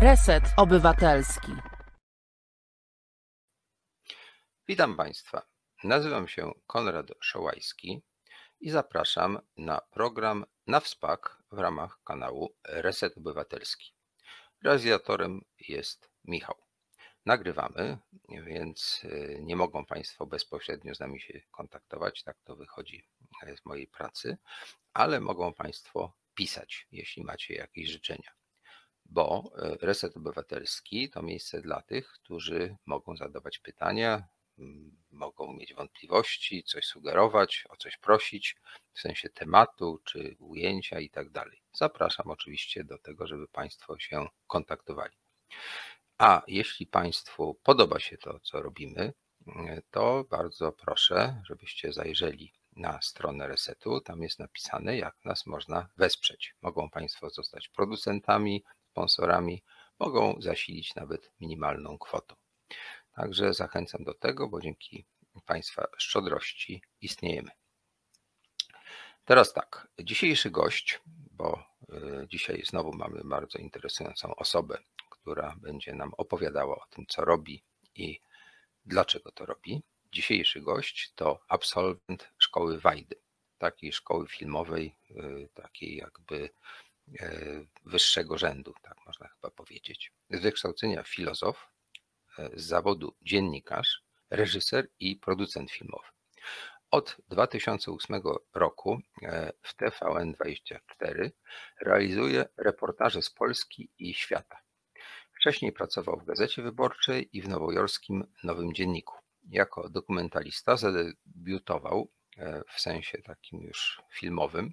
Reset Obywatelski. Witam Państwa. Nazywam się Konrad Szołajski i zapraszam na program na WSPAK w ramach kanału Reset Obywatelski. Realizatorem jest Michał. Nagrywamy, więc y, nie mogą Państwo bezpośrednio z nami się kontaktować, tak to wychodzi z mojej pracy, ale mogą Państwo pisać, jeśli macie jakieś życzenia. Bo y, Reset Obywatelski to miejsce dla tych, którzy mogą zadawać pytania, mogą mieć wątpliwości, coś sugerować, o coś prosić, w sensie tematu czy ujęcia i tak dalej. Zapraszam oczywiście do tego, żeby Państwo się kontaktowali. A jeśli Państwu podoba się to, co robimy, to bardzo proszę, żebyście zajrzeli na stronę Resetu. Tam jest napisane, jak nas można wesprzeć. Mogą Państwo zostać producentami, sponsorami, mogą zasilić nawet minimalną kwotą. Także zachęcam do tego, bo dzięki Państwa szczodrości istniejemy. Teraz tak, dzisiejszy gość, bo y, dzisiaj znowu mamy bardzo interesującą osobę, która będzie nam opowiadała o tym, co robi i dlaczego to robi. Dzisiejszy gość to absolwent szkoły Wajdy, takiej szkoły filmowej, y, takiej jakby wyższego rzędu, tak można chyba powiedzieć. Z wykształcenia filozof, z zawodu dziennikarz, reżyser i producent filmowy. Od 2008 roku e, w TVN24 realizuje reportaże z Polski i świata. Wcześniej pracował w Gazecie Wyborczej i w nowojorskim Nowym Dzienniku. Jako dokumentalista zadebiutował e, w sensie takim już filmowym, e,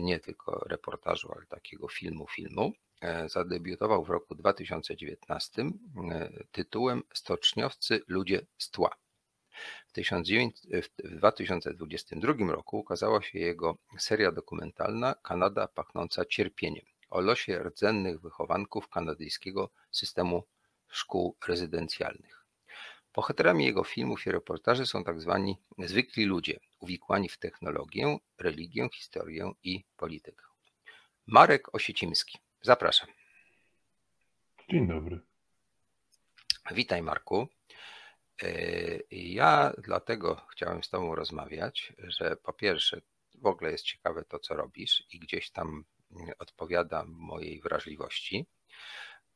nie tylko reportażu, ale takiego filmu filmu E, zadebiutował w roku 2019 e, tytułem Stoczniowcy Ludzie z Tła. W 2022 roku ukazała się jego seria dokumentalna Kanada pachnąca cierpieniem o losie rdzennych wychowanków kanadyjskiego systemu szkół rezydencjalnych. Bohaterami jego filmów i reportaży są tak zwani zwykli ludzie, uwikłani w technologię, religię, historię i politykę. Marek Osiecimski. Zapraszam. Dzień dobry. Witaj, Marku. E, ja dlatego chciałem z Tobą rozmawiać, że po pierwsze, w ogóle jest ciekawe to, co robisz i gdzieś tam odpowiada mojej wrażliwości,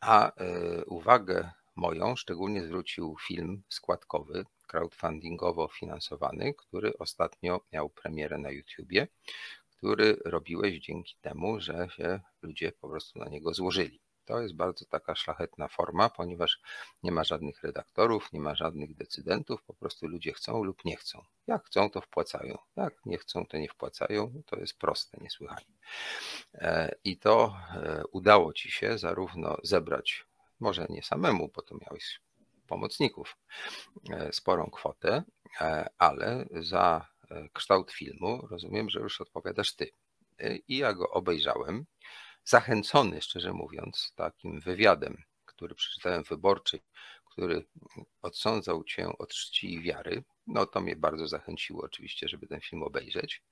a e, uwagę moją szczególnie zwrócił film składkowy, crowdfundingowo finansowany, który ostatnio miał premierę na YouTubie, który robiłeś dzięki temu, że się ludzie po prostu na niego złożyli. To jest bardzo taka szlachetna forma, ponieważ nie ma żadnych redaktorów, nie ma żadnych decydentów, po prostu ludzie chcą lub nie chcą. Jak chcą, to wpłacają. Jak nie chcą, to nie wpłacają. To jest proste, niesłychanie. E, I to e, udało ci się zarówno zebrać, może nie samemu, bo to miałeś pomocników, e, sporą kwotę, ale za E, kształt filmu, rozumiem, że już odpowiadasz ty. E, I ja go obejrzałem, zachęcony, szczerze mówiąc, takim wywiadem, który przeczytałem w wyborczej, który odsądzał cię od czci i wiary. No to mnie bardzo zachęciło oczywiście, żeby ten film obejrzeć.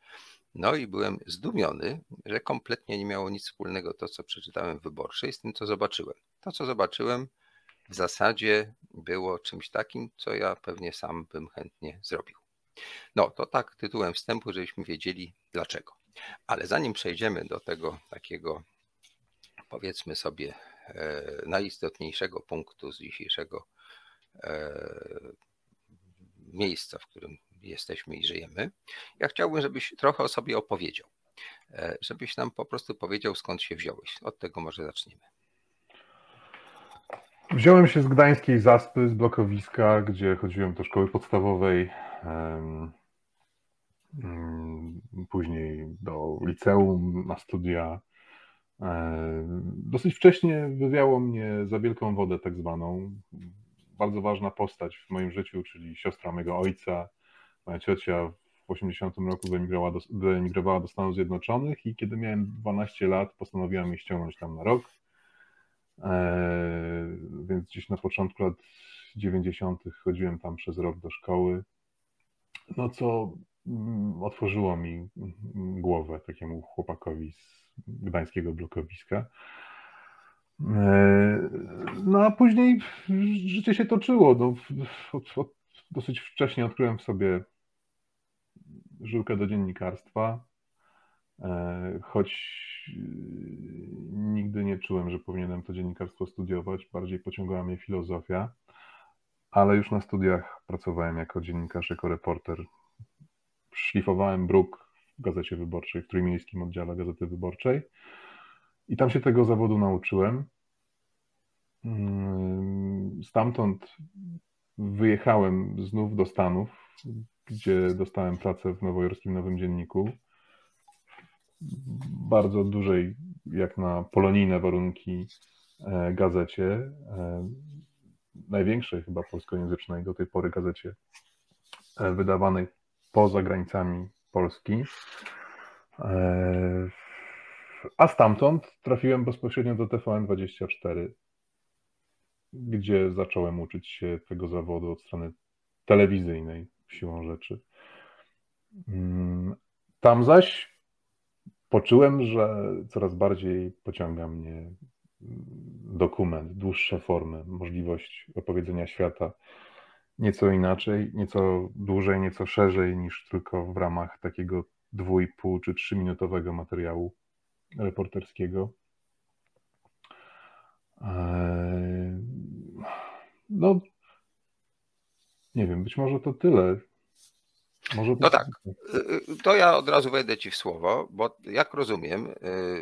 No i byłem zdumiony, że kompletnie nie miało nic wspólnego to, co przeczytałem w wyborczej, z tym, co zobaczyłem. To, co zobaczyłem, w zasadzie było czymś takim, co ja pewnie sam bym chętnie zrobił. No to tak tytułem wstępu, żebyśmy wiedzieli dlaczego. Ale zanim przejdziemy do tego takiego, powiedzmy sobie, e, najistotniejszego punktu z dzisiejszego e, miejsca, w którym jesteśmy i żyjemy, ja chciałbym, żebyś trochę o sobie opowiedział. E, żebyś nam po prostu powiedział, skąd się wziąłeś. Od tego może zaczniemy. Wziąłem się z gdańskiej zaspy, z blokowiska, gdzie chodziłem do szkoły podstawowej, mm, później do liceum, na studia. Dosyć wcześnie wywiało mnie za wielką wodę, tak zwaną. Bardzo ważna postać w moim życiu, czyli siostra mojego ojca. Moja ciocia w 80 roku wyemigrowała do, Stanów Zjednoczonych i kiedy miałem 12 lat, postanowiłam jej ściągnąć tam na rok E, więc gdzieś na początku lat 90. chodziłem tam przez rok do szkoły. No co mm, otworzyło mi głowę takiemu chłopakowi z gdańskiego blokowiska. E, no a później życie się toczyło. No, od, od, dosyć wcześnie odkryłem w sobie żyłkę do dziennikarstwa, e, choć nigdy nie czułem, że powinienem to dziennikarstwo studiować. Bardziej pociągała mnie filozofia, ale już na studiach pracowałem jako dziennikarz, jako reporter. Szlifowałem bruk w Gazecie Wyborczej, w Trójmiejskim Oddziale Gazety Wyborczej i tam się tego zawodu nauczyłem. Mm, stamtąd wyjechałem znów do Stanów, gdzie dostałem pracę w nowojorskim Nowym Dzienniku. Bardzo dużej, jak na polonijne warunki, e, gazecie. E, największej chyba polskojęzycznej do tej pory gazecie e, wydawanej poza granicami Polski. A stamtąd trafiłem bezpośrednio do TVN24, gdzie zacząłem uczyć się tego zawodu od strony telewizyjnej, siłą rzeczy. Mm, tam zaś poczułem, że coraz bardziej pociąga mnie dokument, dłuższe formy, możliwość opowiedzenia świata nieco inaczej, nieco dłużej, nieco szerzej niż tylko w ramach takiego dwójpół czy trzyminutowego materiału reporterskiego. Eee, no, nie wiem, być może to tyle. Może no tak, to ja od razu wejdę Ci w słowo, bo jak rozumiem, y,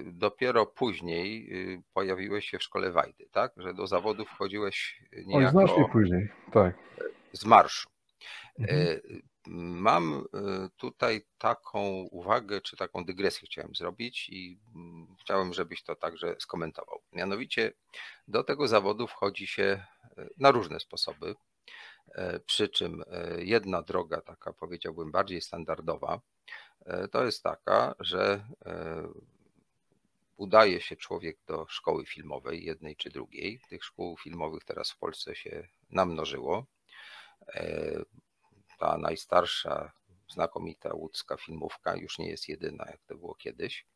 dopiero później y, pojawiłeś się w szkole Wajdy, tak? Że do zawodów wchodziłeś niejako... Oj, znacznie później, tak. Z marszu. Mhm. Mam y, tutaj taką uwagę, czy taką dygresję chciałem zrobić i mm, chciałem, żebyś to także skomentował. Mianowicie do tego zawodu wchodzi się y, na różne sposoby, y, przy czym jedna droga, taka powiedziałbym bardziej standardowa, to jest taka, że udaje się człowiek do szkoły filmowej, jednej czy drugiej. Tych szkół filmowych teraz w Polsce się namnożyło ta najstarsza, znakomita łódzka filmówka już nie jest jedyna, jak to było kiedyś.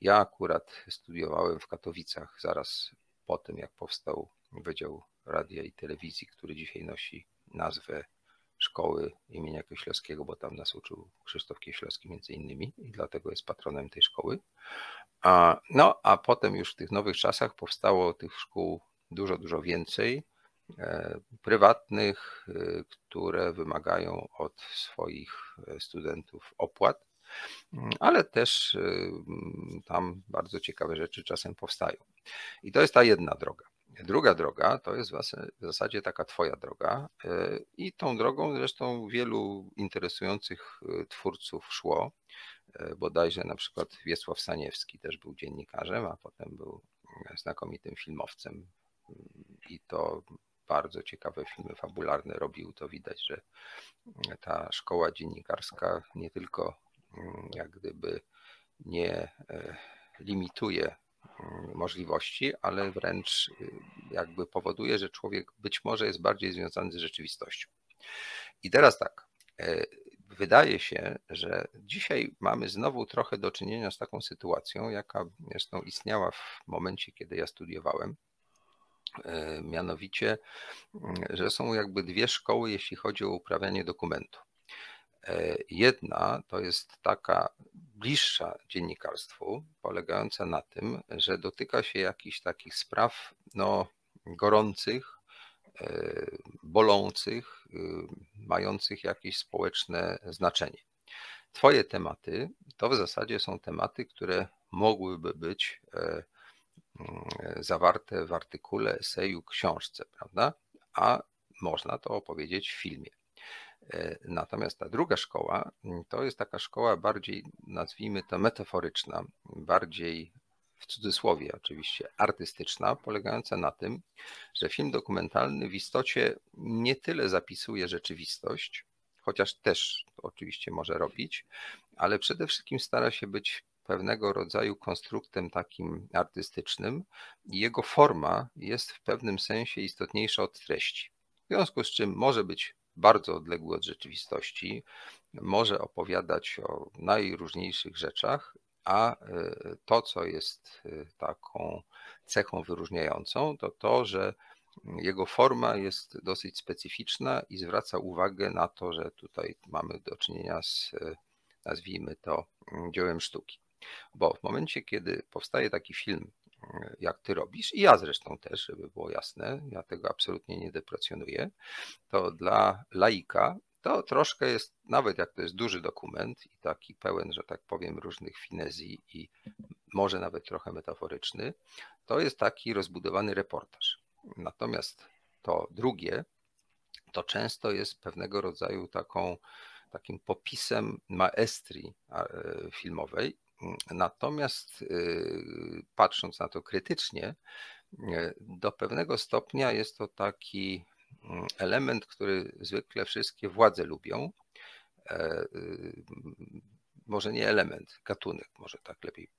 Ja akurat studiowałem w Katowicach zaraz po tym, jak powstał Wydział Radia i Telewizji, który dzisiaj nosi nazwę szkoły imienia Kieślowskiego, bo tam nas uczył Krzysztof Kieślowski między innymi i dlatego jest patronem tej szkoły. A, no, a potem już w tych nowych czasach powstało tych szkół dużo, dużo więcej. E, prywatnych, e, które wymagają od swoich e, studentów opłat, mm, ale też mm, tam bardzo ciekawe rzeczy czasem powstają. I to jest ta jedna droga. Druga droga to jest w zasadzie taka Twoja droga, i tą drogą zresztą wielu interesujących twórców szło. Bodajże na przykład Wiesław Saniewski też był dziennikarzem, a potem był znakomitym filmowcem. I to bardzo ciekawe filmy fabularne robił, to widać, że ta szkoła dziennikarska nie tylko mm, jak gdyby nie e, limituje mm, możliwości, ale wręcz y, jakby powoduje, że człowiek być może jest bardziej związany z rzeczywistością. I teraz tak, e, wydaje się, że dzisiaj mamy znowu trochę do czynienia z taką sytuacją, jaka zresztą istniała w momencie, kiedy ja studiowałem, mianowicie, mm, że są jakby dwie szkoły, jeśli chodzi o uprawianie dokumentu. E, jedna to jest taka bliższa dziennikarstwu, polegająca na tym, że dotyka się jakichś takich spraw no, gorących, e, bolących, mających jakieś społeczne znaczenie. Twoje tematy to w zasadzie są tematy, które mogłyby być zawarte w artykule, eseju, książce, prawda? A można to opowiedzieć w filmie. E, natomiast ta druga szkoła to jest taka szkoła bardziej, nazwijmy to metaforyczna, bardziej w cudzysłowie oczywiście artystyczna, polegająca na tym, że film dokumentalny w istocie nie tyle zapisuje rzeczywistość, chociaż też oczywiście może robić, ale przede wszystkim stara się być pewnego rodzaju konstruktem takim artystycznym i jego forma jest w pewnym sensie istotniejsza od treści. W związku z czym może być bardzo odległy od rzeczywistości, może opowiadać o najróżniejszych rzeczach, a to, co jest taką cechą wyróżniającą, to to, że jego forma jest dosyć specyficzna i zwraca uwagę na to, że tutaj mamy do czynienia z, nazwijmy to, dziełem sztuki. Bo w momencie, kiedy powstaje taki film, jak ty robisz, i ja zresztą też, żeby było jasne, ja tego absolutnie nie deprecjonuję, to dla laika to troszkę jest, nawet jak to jest duży dokument i taki pełen, że tak powiem, różnych finezji i może nawet trochę metaforyczny, to jest taki rozbudowany reportaż. Natomiast to drugie, to często jest pewnego rodzaju taką, takim popisem maestrii e, filmowej. Natomiast e, patrząc na to krytycznie, e, do pewnego stopnia jest to taki mm, element, który zwykle wszystkie władze lubią. Może nie element, gatunek, może tak lepiej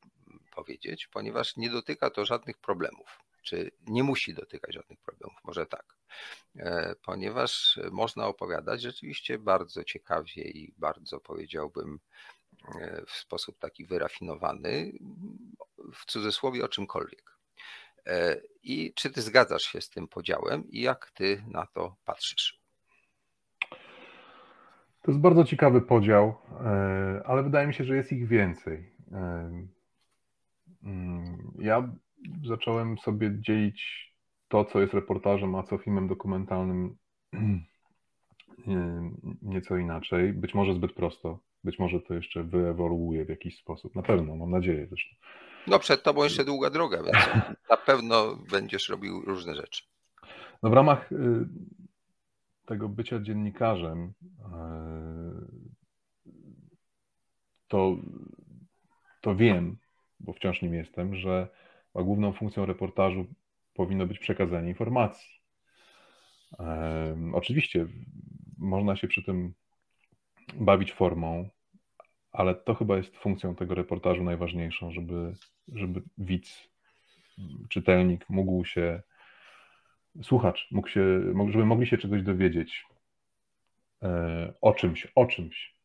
powiedzieć, ponieważ nie dotyka to żadnych problemów czy nie musi dotykać żadnych problemów, może tak, e, ponieważ można opowiadać rzeczywiście bardzo ciekawie i bardzo powiedziałbym e, w sposób taki wyrafinowany, w cudzysłowie o czymkolwiek. E, I czy ty zgadzasz się z tym podziałem i jak ty na to patrzysz? To jest bardzo ciekawy podział, ale wydaje mi się, że jest ich więcej. Mm, ja zacząłem sobie dzielić to, co jest reportażem, a co filmem dokumentalnym nieco inaczej. Być może zbyt prosto. Być może to jeszcze wyewoluuje w jakiś sposób. Na pewno, mam nadzieję zresztą. No przed tobą jeszcze długa droga, więc na pewno będziesz robił różne rzeczy. No w ramach y, tego bycia dziennikarzem y, to, to wiem, bo wciąż nim jestem, że główną funkcją reportażu powinno być przekazanie informacji. Oczywiście można się przy tym bawić formą, ale to chyba jest funkcją tego reportażu najważniejszą, żeby, żeby widz, czytelnik mógł się, słuchacz mógł się, żeby mogli się czegoś dowiedzieć e, o czymś, o czymś.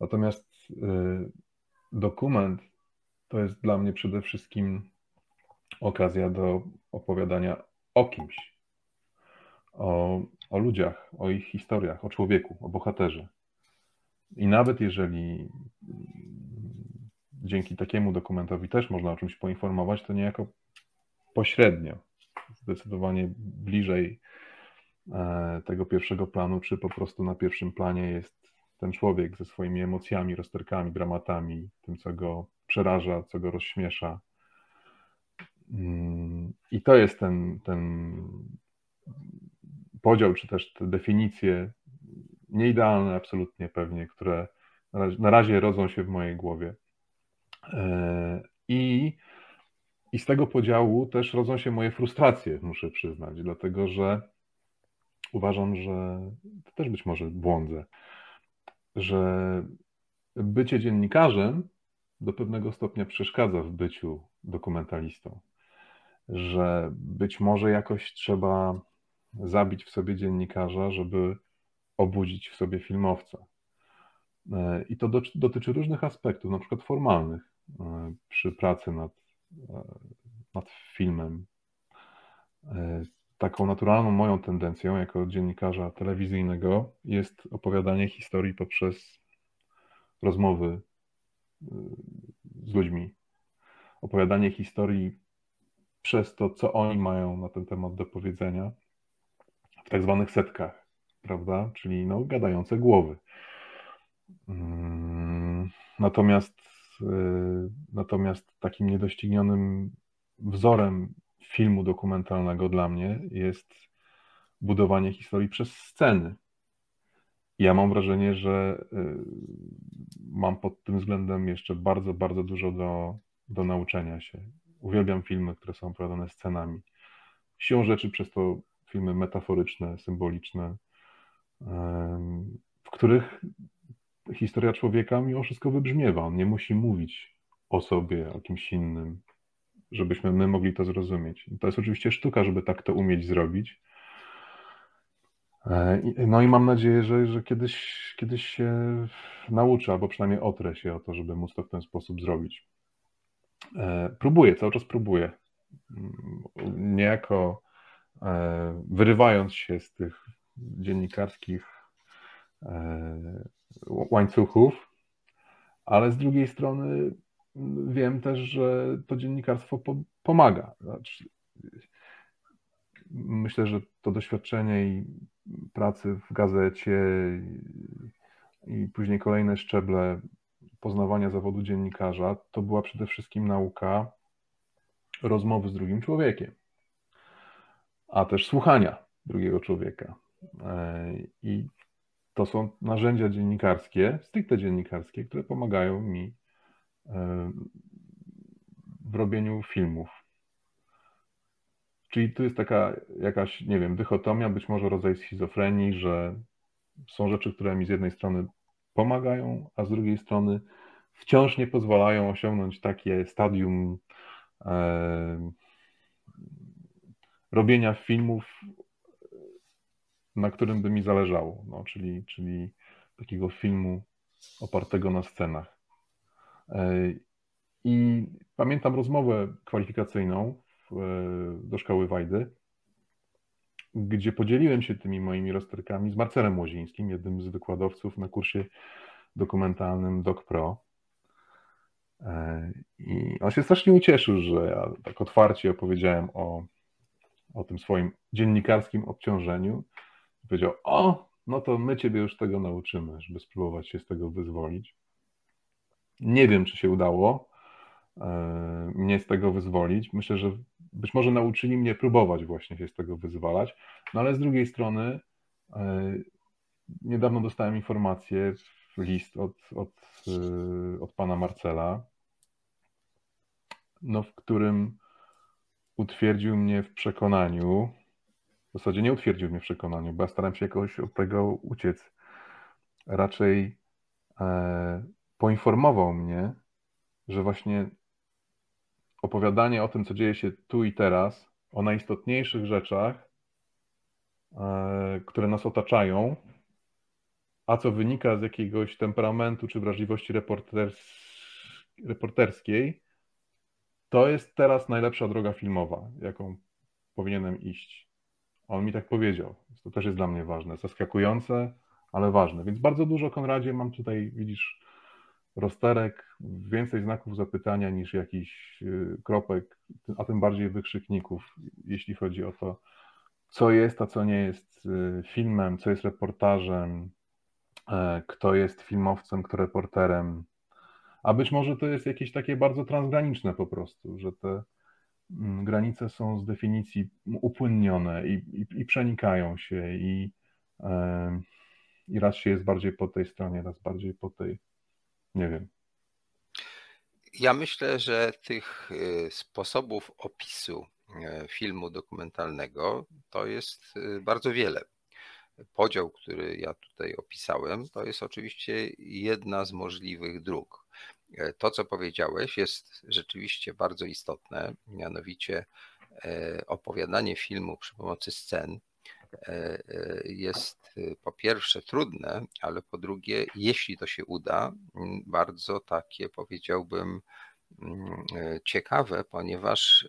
Natomiast e, dokument to jest dla mnie przede wszystkim okazja do opowiadania o kimś, o, o ludziach, o ich historiach, o człowieku, o bohaterze. I nawet jeżeli dzięki takiemu dokumentowi też można o czymś poinformować, to niejako pośrednio, zdecydowanie bliżej e, tego pierwszego planu, czy po prostu na pierwszym planie jest ten człowiek ze swoimi emocjami, rozterkami, dramatami, tym, co go przeraża, co go rozśmiesza. Mm, I to jest ten, ten podział, czy też te definicje, nieidealne absolutnie pewnie, które na razie, na razie rodzą się w mojej głowie. E, I, I z tego podziału też rodzą się moje frustracje, muszę przyznać, dlatego że uważam, że to też być może błądzę, że bycie dziennikarzem do pewnego stopnia przeszkadza w byciu dokumentalistą. Że być może jakoś trzeba zabić w sobie dziennikarza, żeby obudzić w sobie filmowca. E, I to dotyczy różnych aspektów, na przykład formalnych, e, przy pracy nad, e, nad filmem. Taką naturalną moją tendencją jako dziennikarza telewizyjnego jest opowiadanie historii poprzez rozmowy z ludźmi. Opowiadanie historii przez to, co oni mają na ten temat do powiedzenia w tak zwanych setkach, prawda? Czyli no, gadające głowy. Mm, natomiast, y, natomiast takim niedoścignionym wzorem filmu dokumentalnego dla mnie jest budowanie historii przez sceny. Ja mam wrażenie, że y, mam pod tym względem jeszcze bardzo, bardzo dużo do, do nauczenia się. Uwielbiam filmy, które są opowiadane scenami. Siłą rzeczy przez to filmy metaforyczne, symboliczne, w których historia człowieka mimo wszystko wybrzmiewa. On nie musi mówić o sobie, o kimś innym, żebyśmy my mogli to zrozumieć. To jest oczywiście sztuka, żeby tak to umieć zrobić, No i mam nadzieję, że, że kiedyś, kiedyś się nauczę, albo przynajmniej otrę się o to, żeby móc to w ten sposób zrobić. Próbuję, cały czas próbuję. Niejako wyrywając się z tych dziennikarskich łańcuchów, ale z drugiej strony wiem też, że to dziennikarstwo pomaga. Znaczy, myślę, że to doświadczenie i pracy w gazecie i później kolejne szczeble poznawania zawodu dziennikarza to była przede wszystkim nauka rozmowy z drugim człowiekiem, a też słuchania drugiego człowieka. I to są narzędzia dziennikarskie, stricte dziennikarskie, które pomagają mi w robieniu filmów. Czyli tu jest taka jakaś, nie wiem, dychotomia, być może rodzaj schizofrenii, że są rzeczy, które mi z jednej strony pomagają, a z drugiej strony wciąż nie pozwalają osiągnąć takie stadium e, robienia filmów, na którym by mi zależało, no, czyli, czyli takiego filmu opartego na scenach. E, I pamiętam rozmowę kwalifikacyjną w, do szkoły Wajdy, gdzie podzieliłem się tymi moimi rozterkami z Marcelem Łozińskim, jednym z wykładowców na kursie dokumentalnym Doc Pro. E, I on się strasznie ucieszył, że ja tak otwarcie opowiedziałem o, o tym swoim dziennikarskim obciążeniu. Powiedział: O, no to my ciebie już tego nauczymy, żeby spróbować się z tego wyzwolić. Nie wiem, czy się udało e, mnie z tego wyzwolić. Myślę, że być może nauczyli mnie próbować właśnie się z tego wyzwalać, no ale z drugiej strony e, niedawno dostałem informację, list od, od, e, od pana Marcela, no, w którym utwierdził mnie w przekonaniu, w zasadzie nie utwierdził mnie w przekonaniu, bo ja staram się jakoś od tego uciec. Raczej e, poinformował mnie, że właśnie opowiadanie o tym, co dzieje się tu i teraz, o najistotniejszych rzeczach, e, które nas otaczają, a co wynika z jakiegoś temperamentu czy wrażliwości reporters reporterskiej, to jest teraz najlepsza droga filmowa, jaką powinienem iść. On mi tak powiedział. To też jest dla mnie ważne. Zaskakujące, ale ważne. Więc bardzo dużo, Konradzie, mam tutaj, widzisz, rozterek, więcej znaków zapytania niż jakichś y, kropek, a tym bardziej wykrzykników, jeśli chodzi o to, co jest, a co nie jest y, filmem, co jest reportażem, e, kto jest filmowcem, kto reporterem. A być może to jest jakieś takie bardzo transgraniczne po prostu, że te granice są z definicji upłynnione i, i, i przenikają się i, i raz się jest bardziej po tej stronie, raz bardziej po tej nie wiem. Ja myślę, że tych y, sposobów opisu y, filmu dokumentalnego to jest y, bardzo wiele. Podział, który ja tutaj opisałem, to jest oczywiście jedna z możliwych dróg. To, co powiedziałeś, jest rzeczywiście bardzo istotne, mianowicie opowiadanie filmu przy pomocy scen E, e, jest e, po pierwsze trudne, ale po drugie, jeśli to się uda, bardzo takie powiedziałbym ciekawe, ponieważ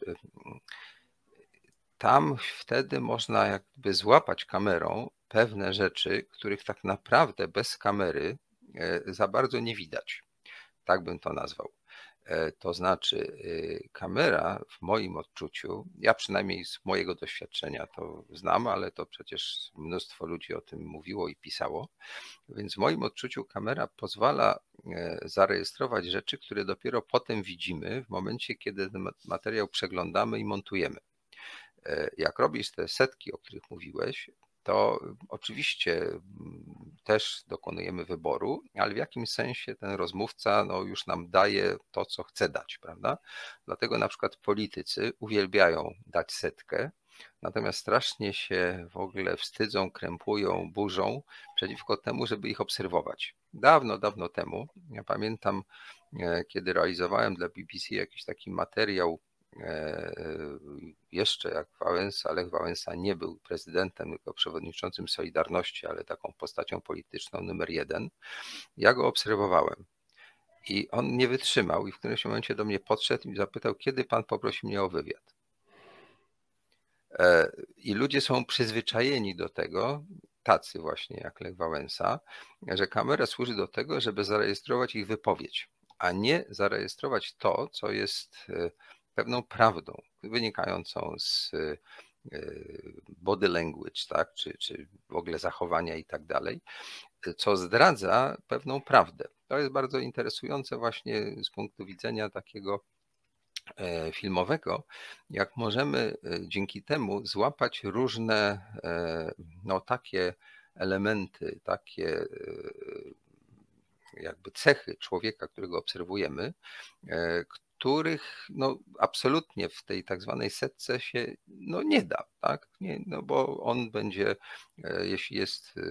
tam wtedy można jakby złapać kamerą pewne rzeczy, których tak naprawdę bez kamery za bardzo nie widać. Tak bym to nazwał. E, to znaczy, y, kamera w moim odczuciu, ja przynajmniej z mojego doświadczenia to znam, ale to przecież mnóstwo ludzi o tym mówiło i pisało. Więc w moim odczuciu kamera pozwala e, zarejestrować rzeczy, które dopiero potem widzimy w momencie, kiedy ten materiał przeglądamy i montujemy. E, jak robisz te setki, o których mówiłeś, to oczywiście mm, też dokonujemy wyboru, ale w jakimś sensie ten rozmówca no, już nam daje to, co chce dać, prawda? Dlatego na przykład politycy uwielbiają dać setkę, natomiast strasznie się w ogóle wstydzą, krępują, burzą przeciwko temu, żeby ich obserwować. Dawno, dawno temu, ja pamiętam, e, kiedy realizowałem dla BBC jakiś taki materiał jeszcze jak Wałęsa, Lech Wałęsa nie był prezydentem, tylko przewodniczącym Solidarności, ale taką postacią polityczną numer jeden, ja go obserwowałem. I on nie wytrzymał i w którymś momencie do mnie podszedł i zapytał, kiedy pan poprosi mnie o wywiad. E, I ludzie są przyzwyczajeni do tego, tacy właśnie jak Lech Wałęsa, że kamera służy do tego, żeby zarejestrować ich wypowiedź, a nie zarejestrować to, co jest e, pewną prawdą wynikającą z e, body language, tak, czy, czy w ogóle zachowania i tak dalej, co zdradza pewną prawdę. To jest bardzo interesujące właśnie z punktu widzenia takiego e, filmowego, jak możemy e, dzięki temu złapać różne no, takie elementy, takie jakby cechy człowieka, którego obserwujemy, których no, absolutnie w tej tak zwanej setce się no, nie da, tak? Nie, no bo on będzie, e, jeśli jest e,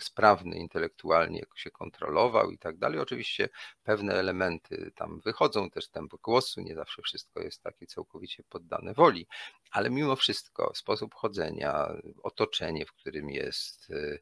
sprawny intelektualnie, się kontrolował i tak dalej. Oczywiście pewne elementy tam wychodzą, też tempo głosu, nie zawsze wszystko jest takie całkowicie poddane woli, ale mimo wszystko sposób chodzenia, otoczenie, w którym jest, e,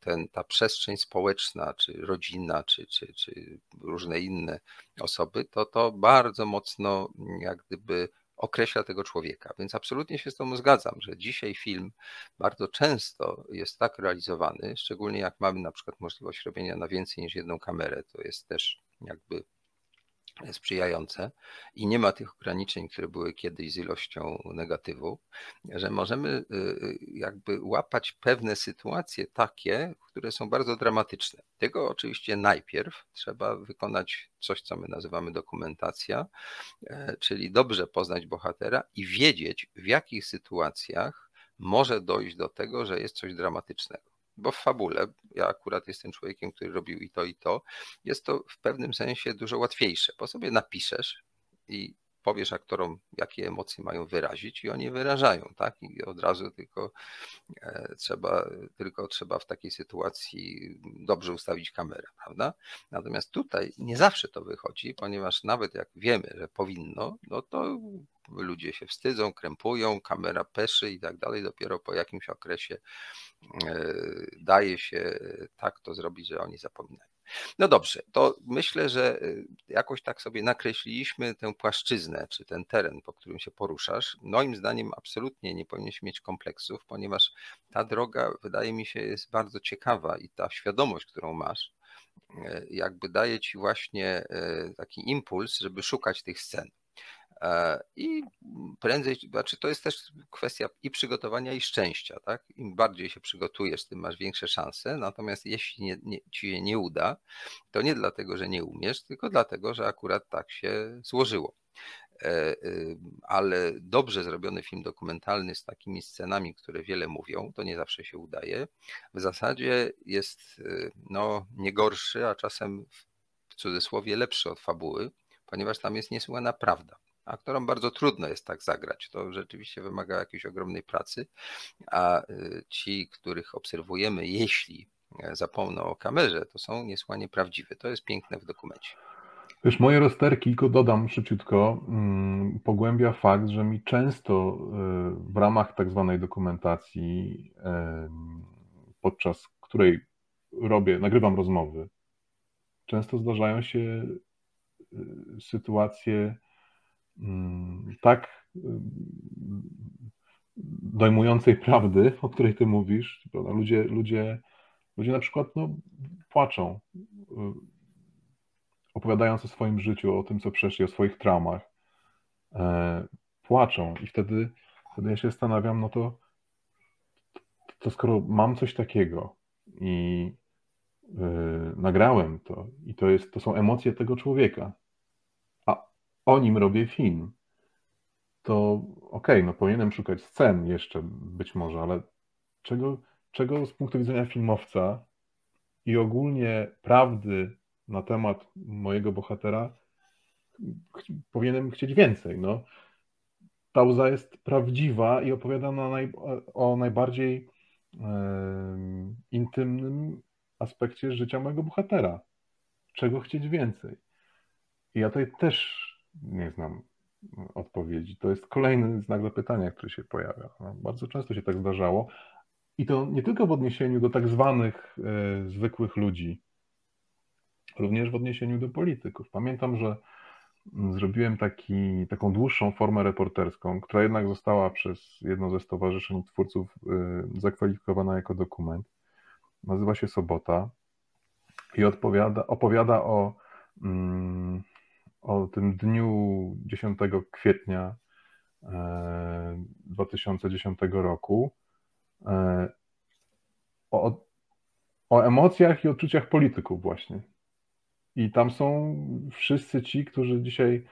ten, ta przestrzeń społeczna, czy rodzina, czy, czy, czy różne inne osoby, to to bardzo mocno jak gdyby określa tego człowieka. Więc absolutnie się z tą zgadzam, że dzisiaj film bardzo często jest tak realizowany, szczególnie jak mamy na przykład możliwość robienia na więcej niż jedną kamerę, to jest też jakby sprzyjające i nie ma tych ograniczeń, które były kiedyś z ilością negatywów, że możemy y, y, jakby łapać pewne sytuacje takie, które są bardzo dramatyczne. Tego oczywiście najpierw trzeba wykonać coś, co my nazywamy dokumentacja, e, czyli dobrze poznać bohatera i wiedzieć, w jakich sytuacjach może dojść do tego, że jest coś dramatycznego bo w fabule, ja akurat jestem człowiekiem, który robił i to, i to, jest to w pewnym sensie dużo łatwiejsze, bo sobie napiszesz i powiesz aktorom, jakie emocje mają wyrazić i oni wyrażają, tak? I od razu tylko e, trzeba, tylko trzeba w takiej sytuacji dobrze ustawić kamerę, prawda? Natomiast tutaj nie zawsze to wychodzi, ponieważ nawet jak wiemy, że powinno, no to ludzie się wstydzą, krępują, kamera peszy i tak dalej. Dopiero po jakimś okresie e, daje się tak to zrobić, że oni zapominają. No dobrze, to myślę, że y, jakoś tak sobie nakreśliliśmy tę płaszczyznę, czy ten teren, po którym się poruszasz. Moim zdaniem absolutnie nie powinieneś mieć kompleksów, ponieważ ta droga, wydaje mi się, jest bardzo ciekawa i ta świadomość, którą masz, y, jakby daje ci właśnie y, taki impuls, żeby szukać tych scen. E, I prędzej, znaczy to jest też kwestia i przygotowania, i szczęścia. Tak? Im bardziej się przygotujesz, tym masz większe szanse. Natomiast jeśli nie, nie, ci się nie uda, to nie dlatego, że nie umiesz, tylko dlatego, że akurat tak się złożyło. E, y, ale dobrze zrobiony film dokumentalny z takimi scenami, które wiele mówią, to nie zawsze się udaje. W zasadzie jest y, no, nie gorszy, a czasem w cudzysłowie lepszy od fabuły, ponieważ tam jest niesłychana prawda aktorom bardzo trudno jest tak zagrać. To rzeczywiście wymaga jakiejś ogromnej pracy, a y, ci, których obserwujemy, jeśli e, zapomną o kamerze, to są niesłanie prawdziwe. To jest piękne w dokumencie. Wiesz, moje rozterki, tylko dodam szybciutko, mm, pogłębia fakt, że mi często y, w ramach tak zwanej dokumentacji, podczas której robię, nagrywam rozmowy, często zdarzają się sytuacje tak dojmującej prawdy, o której ty mówisz. Ludzie, ludzie, ludzie na przykład no, płaczą, y, opowiadając o swoim życiu, o tym, co przeszli, o swoich traumach. E, płaczą i wtedy, wtedy ja się zastanawiam, no to, to skoro mam coś takiego i yy, nagrałem to i to, jest, to są emocje tego człowieka, o nim robię film, to okej, okay, no powinienem szukać scen jeszcze być może, ale czego, czego z punktu widzenia filmowca i ogólnie prawdy na temat mojego bohatera powinienem chcieć więcej. No. Ta łza jest prawdziwa i opowiada naj, o najbardziej intymnym aspekcie życia mojego bohatera. Czego chcieć więcej? I ja tutaj też nie znam odpowiedzi. To jest kolejny znak zapytania, który się pojawia. No, bardzo często się tak zdarzało. I to nie tylko w odniesieniu do tak zwanych e, zwykłych ludzi, również w odniesieniu do polityków. Pamiętam, że zrobiłem taki, taką dłuższą formę reporterską, która jednak została przez jedno ze stowarzyszeń twórców y, zakwalifikowana jako dokument. Nazywa się Sobota i odpowiada, opowiada o, mm, o tym dniu 10 kwietnia 2010 e, roku, e, o, o emocjach i odczuciach polityków właśnie. I tam są wszyscy ci, którzy dzisiaj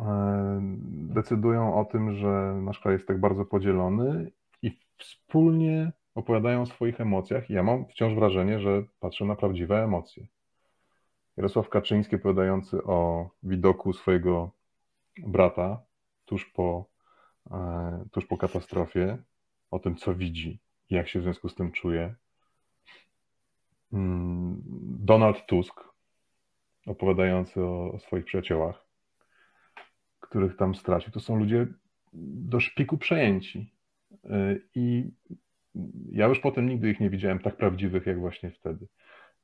e, decydują o tym, że nasz kraj jest tak bardzo podzielony i wspólnie opowiadają o swoich emocjach. I ja mam wciąż wrażenie, że patrzę na prawdziwe emocje. Jarosław Kaczyński opowiadający o widoku swojego brata tuż po, e, tuż po katastrofie, o tym, co widzi, jak się w związku z tym czuje. Mm, Donald Tusk, opowiadający o, o swoich przyjaciołach, których tam stracił. To są ludzie do szpiku przejęci. Y, I ja już potem nigdy ich nie widziałem tak prawdziwych, jak właśnie wtedy.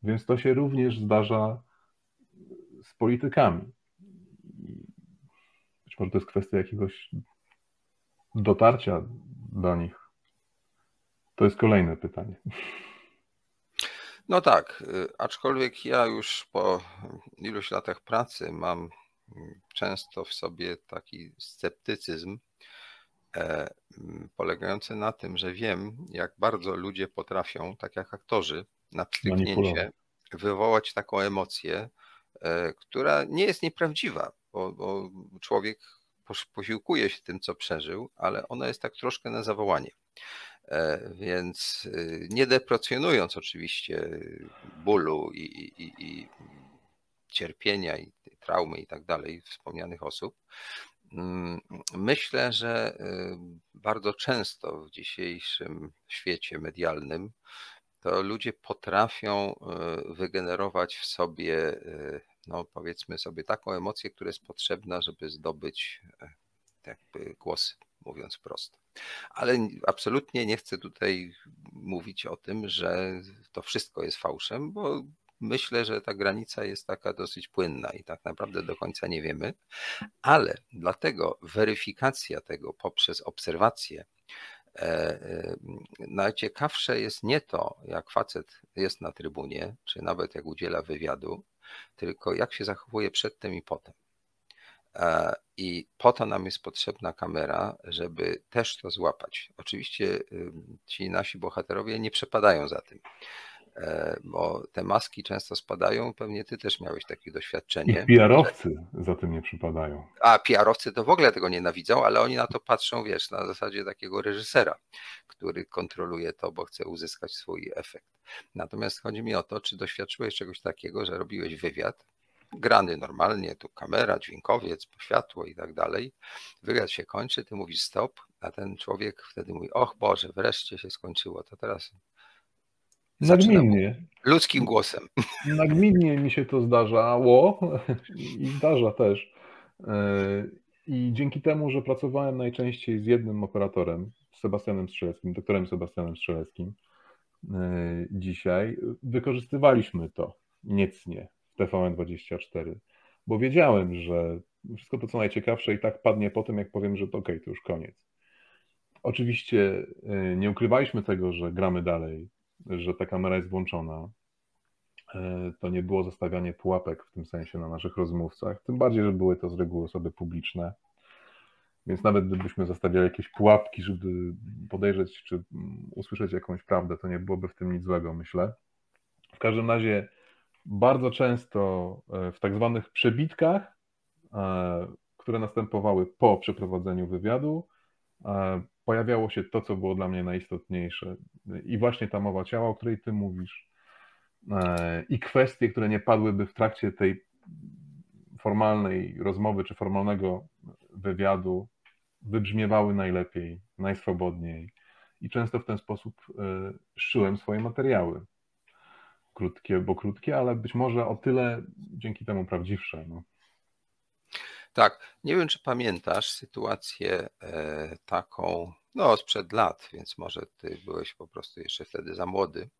Więc to się również zdarza z politykami. Być może to jest kwestia jakiegoś dotarcia do nich. To jest kolejne pytanie. No tak, y, aczkolwiek ja już po iluś latach pracy mam często w sobie taki sceptycyzm e, polegający na tym, że wiem, jak bardzo ludzie potrafią, tak jak aktorzy, na pstryknięcie wywołać taką emocję, która nie jest nieprawdziwa, bo, bo człowiek posiłkuje się tym, co przeżył, ale ona jest tak troszkę na zawołanie. E, więc y, nie deprecjonując oczywiście bólu i, i, i cierpienia i traumy i tak dalej wspomnianych osób, mm, myślę, że y, bardzo często w dzisiejszym świecie medialnym to ludzie potrafią y, wygenerować w sobie, no powiedzmy sobie, taką emocję, która jest potrzebna, żeby zdobyć e, jakby głosy, mówiąc prosto. Ale absolutnie nie chcę tutaj mówić o tym, że to wszystko jest fałszem, bo myślę, że ta granica jest taka dosyć płynna i tak naprawdę do końca nie wiemy, ale dlatego weryfikacja tego poprzez obserwację e, e, najciekawsze jest nie to, jak facet jest na trybunie, czy nawet jak udziela wywiadu, tylko jak się zachowuje przedtem i potem. E, I po to nam jest potrzebna kamera, żeby też to złapać. Oczywiście ci nasi bohaterowie nie przepadają za tym, e, bo te maski często spadają. Pewnie ty też miałeś takie doświadczenie. I PR-owcy za tym nie przypadają. A PR-owcy to w ogóle tego nienawidzą, ale oni na to patrzą, wiesz, na zasadzie takiego reżysera, który kontroluje to, bo chce uzyskać swój efekt. Natomiast chodzi mi o to, czy doświadczyłeś czegoś takiego, że robiłeś wywiad grany normalnie, tu kamera, dźwiękowiec, światło i tak dalej. Wywiad się kończy, ty mówisz stop, a ten człowiek wtedy mówi, och Boże, wreszcie się skończyło, to teraz Nagminnie. Ludzkim głosem. Nagminnie mi się to zdarzało i zdarza też. E, I dzięki temu, że pracowałem najczęściej z jednym operatorem, Sebastianem Strzeleckim, doktorem Sebastianem Strzeleckim, e, dzisiaj wykorzystywaliśmy to niecnie TVN24, bo wiedziałem, że wszystko to, co najciekawsze, i tak padnie po tym, jak powiem, że okej, okay, to już koniec. Oczywiście y, nie ukrywaliśmy tego, że gramy dalej, że ta kamera jest włączona. Y, to nie było zostawianie pułapek w tym sensie na naszych rozmówcach, tym bardziej, że były to z reguły osoby publiczne. Więc nawet gdybyśmy zostawiali jakieś pułapki, żeby podejrzeć czy usłyszeć jakąś prawdę, to nie byłoby w tym nic złego, myślę. W każdym razie bardzo często e, w tak zwanych przebitkach, e, które następowały po przeprowadzeniu wywiadu, e, pojawiało się to, co było dla mnie najistotniejsze. I właśnie ta mowa ciała, o której ty mówisz, i kwestie, które nie padłyby w trakcie tej formalnej rozmowy czy formalnego wywiadu, wybrzmiewały najlepiej, najswobodniej. I często w ten sposób szyłem swoje materiały krótkie, bo krótkie, ale być może o tyle dzięki temu prawdziwsze. No. Tak, nie wiem, czy pamiętasz sytuację e, taką, no sprzed lat, więc może ty byłeś po prostu jeszcze wtedy za młody,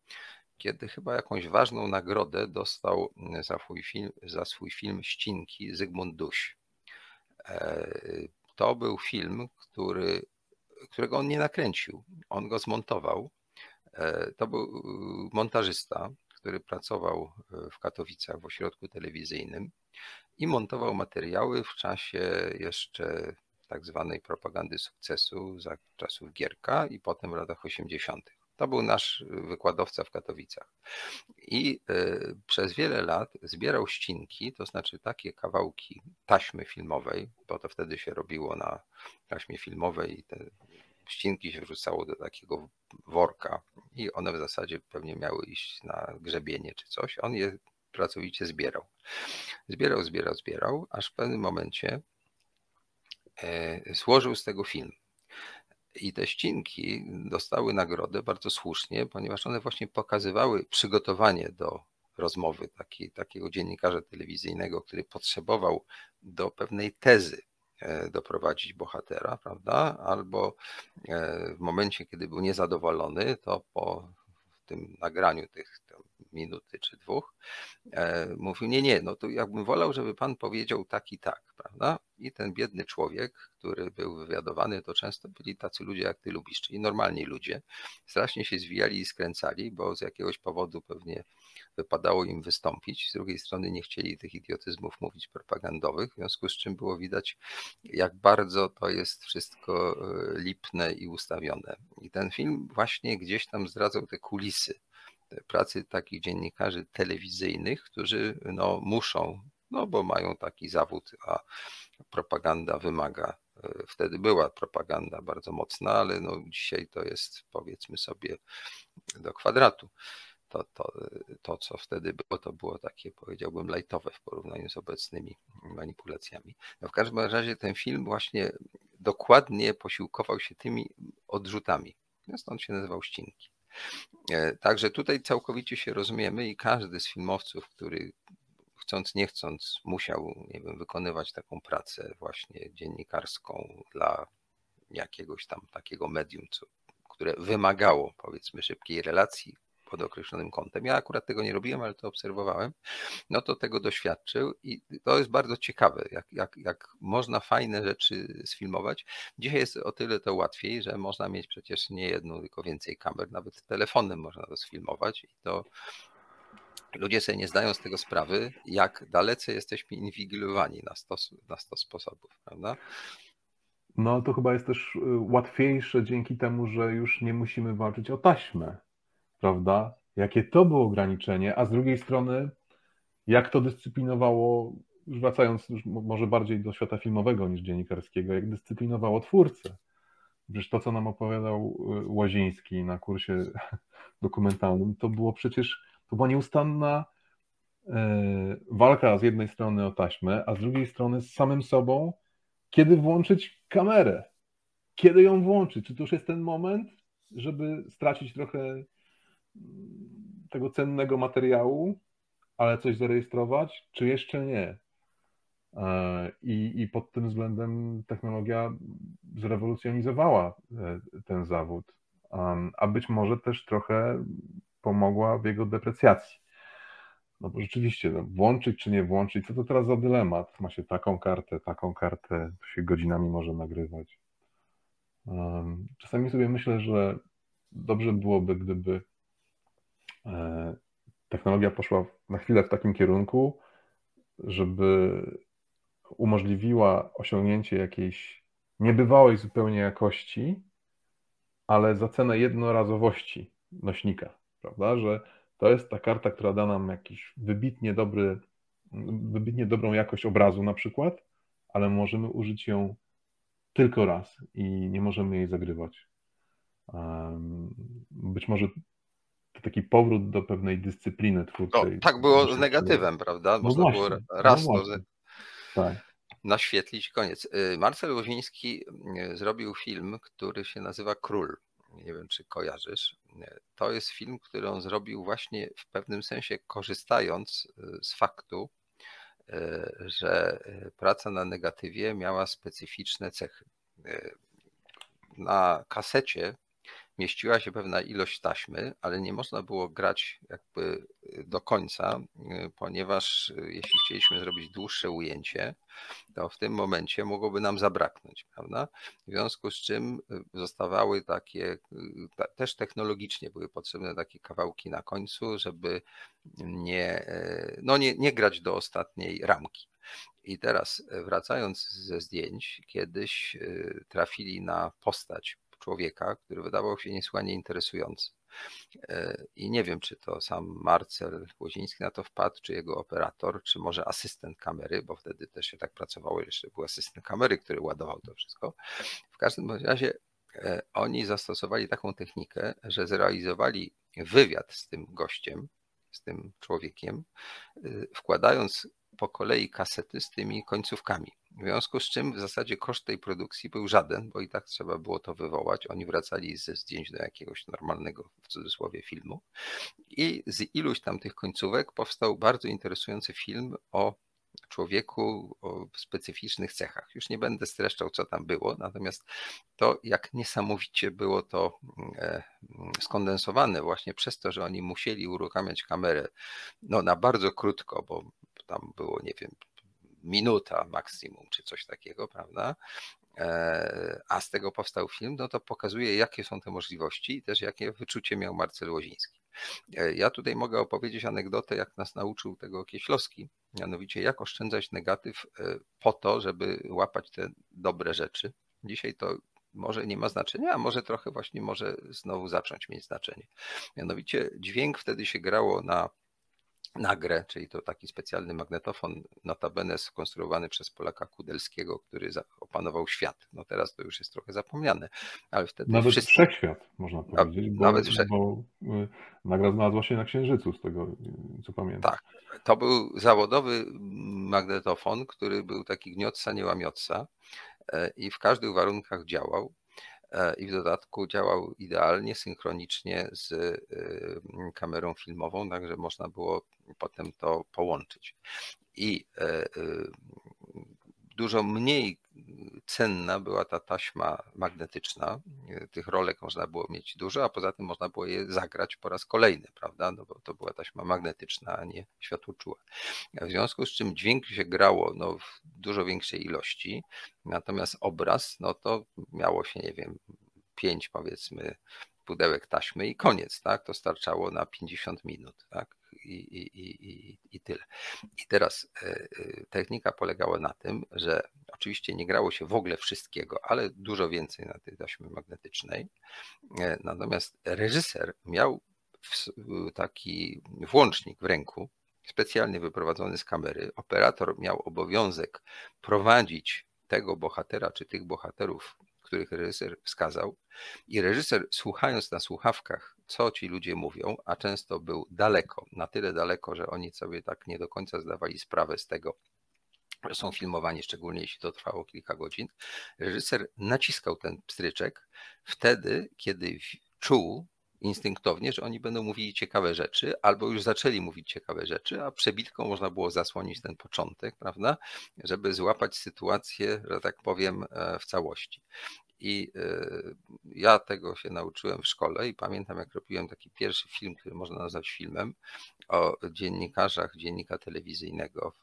kiedy chyba jakąś ważną nagrodę dostał za swój film, za swój film Ścinki Zygmunt Duś. E, to był film, który, którego on nie nakręcił, on go zmontował. E, to był montażysta, który pracował w Katowicach w ośrodku telewizyjnym i montował materiały w czasie jeszcze tak zwanej propagandy sukcesu za czasów Gierka i potem w latach 80. To był nasz wykładowca w Katowicach. I y, przez wiele lat zbierał ścinki, to znaczy takie kawałki taśmy filmowej, bo to wtedy się robiło na taśmie filmowej i te ścinki się wrzucało do takiego worka i one w zasadzie pewnie miały iść na grzebienie czy coś. On je pracowicie zbierał. Zbierał, zbierał, zbierał, aż w pewnym momencie e, złożył z tego film. I te ścinki dostały nagrodę bardzo słusznie, ponieważ one właśnie pokazywały przygotowanie do rozmowy taki, takiego dziennikarza telewizyjnego, który potrzebował do pewnej tezy e, doprowadzić bohatera, prawda? Albo e, w momencie, kiedy był niezadowolony, to po tym nagraniu tych minuty czy dwóch, e, mówił, nie, nie, no to jakbym wolał, żeby pan powiedział tak i tak, prawda? I ten biedny człowiek, który był wywiadowany, to często byli tacy ludzie, jak ty lubisz, czyli normalni ludzie, strasznie się zwijali i skręcali, bo z jakiegoś powodu pewnie wypadało im wystąpić. Z drugiej strony nie chcieli tych idiotyzmów mówić propagandowych, w związku z czym było widać, jak bardzo to jest wszystko e, lipne i ustawione. I ten film właśnie gdzieś tam zdradzał te kulisy pracy takich dziennikarzy telewizyjnych, którzy no, muszą, no bo mają taki zawód, a propaganda wymaga. E, wtedy była propaganda bardzo mocna, ale no, dzisiaj to jest powiedzmy sobie do kwadratu. To, to, to, co wtedy było, to było takie, powiedziałbym, lajtowe w porównaniu z obecnymi manipulacjami. No w każdym razie ten film właśnie dokładnie posiłkował się tymi odrzutami. Stąd się nazywał Ścinki. E, także tutaj całkowicie się rozumiemy i każdy z filmowców, który chcąc nie chcąc musiał nie wiem, wykonywać taką pracę właśnie dziennikarską dla jakiegoś tam takiego medium, co, które wymagało powiedzmy szybkiej relacji pod określonym kątem. Ja akurat tego nie robiłem, ale to obserwowałem. No to tego doświadczył i to jest bardzo ciekawe, jak, jak, jak można fajne rzeczy sfilmować. Dzisiaj jest o tyle to łatwiej, że można mieć przecież nie jedną, tylko więcej kamer, nawet telefonem można to sfilmować i to ludzie sobie nie zdają z tego sprawy, jak dalece jesteśmy inwigilowani na 100, na 100 sposobów, prawda? No to chyba jest też y, łatwiejsze dzięki temu, że już nie musimy walczyć o taśmę prawda? Jakie to było ograniczenie, a z drugiej strony, jak to dyscyplinowało, już wracając już może bardziej do świata filmowego niż dziennikarskiego, jak dyscyplinowało twórcę. Przecież to, co nam opowiadał y, Łaziński na kursie dokumentalnym, to było przecież, to była nieustanna y, walka z jednej strony o taśmę, a z drugiej strony z samym sobą, kiedy włączyć kamerę, kiedy ją włączyć, czy to już jest ten moment, żeby stracić trochę tego cennego materiału, ale coś zarejestrować, czy jeszcze nie. E, I, I pod tym względem technologia zrewolucjonizowała e, ten zawód, a być może też trochę pomogła w jego deprecjacji. No bo rzeczywiście, no, włączyć czy nie włączyć, co to teraz za dylemat? Ma się taką kartę, taką kartę, to się godzinami może nagrywać. Czasami sobie myślę, że dobrze byłoby, gdyby technologia poszła na chwilę w takim kierunku, żeby umożliwiła osiągnięcie jakiejś niebywałej zupełnie jakości, ale za cenę jednorazowości nośnika, prawda? Że to jest ta karta, która da nam jakiś wybitnie dobry, wybitnie dobrą jakość obrazu na przykład, ale możemy użyć ją tylko raz i nie możemy jej zagrywać. Być może taki powrót do pewnej dyscypliny twórczej. No, tak było z negatywem, prawda? No Można no było raz no to tak. naświetlić, koniec. Y, Marcel Łoziński y, zrobił film, który się nazywa Król. Nie wiem, czy kojarzysz. To jest film, który on zrobił właśnie w pewnym sensie korzystając y, z faktu, że praca na negatywie miała specyficzne cechy. Na kasecie mieściła się pewna ilość taśmy, ale nie można było grać jakby do końca, ponieważ jeśli chcieliśmy zrobić dłuższe ujęcie, to w tym momencie mogłoby nam zabraknąć, prawda? W związku z czym zostawały takie, też technologicznie były potrzebne takie kawałki na końcu, żeby nie, no nie, nie grać do ostatniej ramki. I teraz wracając ze zdjęć, kiedyś trafili na postać człowieka, który wydawał się niesłychanie interesujący. E, I nie wiem, czy to sam Marcel Łoziński na to wpadł, czy jego operator, czy może asystent kamery, bo wtedy też się tak pracowało, jeszcze był asystent kamery, który ładował to wszystko. W każdym razie e, oni zastosowali taką technikę, że zrealizowali wywiad z tym gościem, z tym człowiekiem, e, wkładając po kolei kasety z tymi końcówkami. W związku z czym w zasadzie koszt tej produkcji był żaden, bo i tak trzeba było to wywołać. Oni wracali ze zdjęć do jakiegoś normalnego, w cudzysłowie, filmu. I z iluś tam tych końcówek powstał bardzo interesujący film o człowieku o specyficznych cechach. Już nie będę streszczał, co tam było, natomiast to, jak niesamowicie było to e, skondensowane właśnie przez to, że oni musieli uruchamiać kamerę no, na bardzo krótko, bo tam było, nie wiem, minuta maksimum, czy coś takiego, prawda? E, a z tego powstał film, no to pokazuje, jakie są te możliwości i też jakie wyczucie miał Marcel Łoziński. E, ja tutaj mogę opowiedzieć anegdotę, jak nas nauczył tego Kieślowski, mianowicie jak oszczędzać negatyw e, po to, żeby łapać te dobre rzeczy. Dzisiaj to może nie ma znaczenia, a może trochę właśnie może znowu zacząć mieć znaczenie. Mianowicie dźwięk wtedy się grało na nagrę, czyli to taki specjalny magnetofon, notabene skonstruowany przez Polaka Kudelskiego, który opanował świat. No teraz to już jest trochę zapomniane, ale wtedy Nawet wszyscy... wszechświat, można powiedzieć, bo, Nawet wszech... bo y, nagra znalazła się na Księżycu, z tego co pamiętam. Tak, to był zawodowy magnetofon, który był taki gniotca, nie łamiotca e, i w każdych warunkach działał. E, i w dodatku działał idealnie, synchronicznie z y, kamerą filmową, także można było potem to połączyć. I e, y, dużo mniej cenna była ta taśma magnetyczna. Tych rolek można było mieć dużo, a poza tym można było je zagrać po raz kolejny, prawda? No bo to była taśma magnetyczna, a nie światłoczuła. W związku z czym dźwięk się grało no, w dużo większej ilości, natomiast obraz, no to miało się, nie wiem, pięć powiedzmy pudełek taśmy i koniec, tak? To starczało na 50 minut, tak? I, i, i, i tyle. I teraz e, e, technika polegała na tym, że oczywiście nie grało się w ogóle wszystkiego, ale dużo więcej na tej taśmie magnetycznej. E, natomiast reżyser miał taki włącznik w ręku, specjalnie wyprowadzony z kamery. Operator miał obowiązek prowadzić tego bohatera czy tych bohaterów których reżyser wskazał. I reżyser, słuchając na słuchawkach, co ci ludzie mówią, a często był daleko, na tyle daleko, że oni sobie tak nie do końca zdawali sprawę z tego, że są filmowani, szczególnie jeśli to trwało kilka godzin, reżyser naciskał ten pstryczek wtedy, kiedy czuł, instynktownie, że oni będą mówili ciekawe rzeczy, albo już zaczęli mówić ciekawe rzeczy, a przebitką można było zasłonić ten początek, prawda, żeby złapać sytuację, że tak powiem, e, w całości. I e, ja tego się nauczyłem w szkole i pamiętam, jak robiłem taki pierwszy film, który można nazwać filmem, o dziennikarzach dziennika telewizyjnego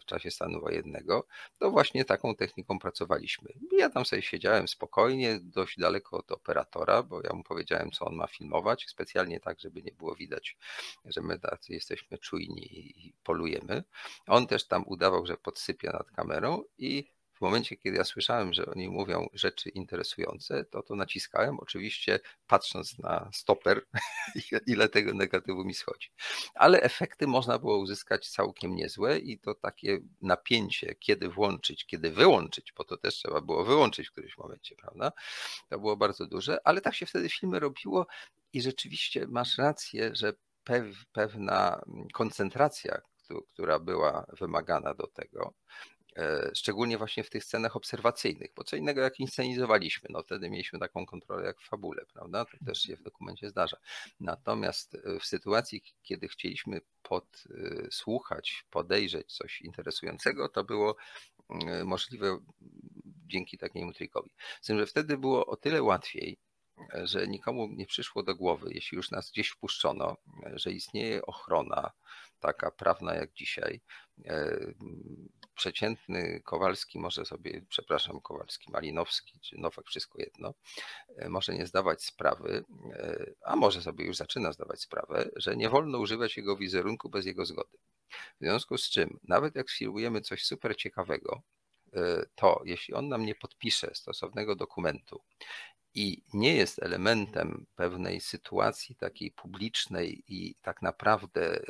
w czasie stanu wojennego, to właśnie taką techniką pracowaliśmy. Ja tam sobie siedziałem spokojnie, dość daleko od operatora, bo ja mu powiedziałem, co on ma filmować, specjalnie tak, żeby nie było widać, że my tacy jesteśmy czujni i polujemy. On też tam udawał, że podsypia nad kamerą i w momencie, kiedy ja słyszałem, że oni mówią rzeczy interesujące, to to naciskałem, oczywiście patrząc na stoper, ile tego negatywu mi schodzi. Ale efekty można było uzyskać całkiem niezłe i to takie napięcie, kiedy włączyć, kiedy wyłączyć, bo to też trzeba było wyłączyć w którymś momencie, prawda? To było bardzo duże, ale tak się wtedy filmy robiło i rzeczywiście masz rację, że pewna koncentracja, która była wymagana do tego, szczególnie właśnie w tych scenach obserwacyjnych, bo co innego jak inscenizowaliśmy, no wtedy mieliśmy taką kontrolę jak w fabule, prawda? To też się w dokumencie zdarza. Natomiast e, w sytuacji, kiedy chcieliśmy podsłuchać, podejrzeć coś interesującego, to było możliwe dzięki takiemu trikowi. Z tym, że wtedy było o tyle łatwiej, że nikomu nie przyszło do głowy, jeśli już nas gdzieś wpuszczono, że istnieje ochrona taka prawna jak dzisiaj. E, przeciętny Kowalski może sobie, przepraszam, Kowalski, Malinowski czy Nowak, wszystko jedno, e, może nie zdawać sprawy, e, a może sobie już zaczyna zdawać sprawę, że nie wolno używać jego wizerunku bez jego zgody. W związku z czym, nawet jak sfilmujemy coś super ciekawego, to jeśli on nam nie podpisze stosownego dokumentu i nie jest elementem pewnej sytuacji takiej publicznej i tak naprawdę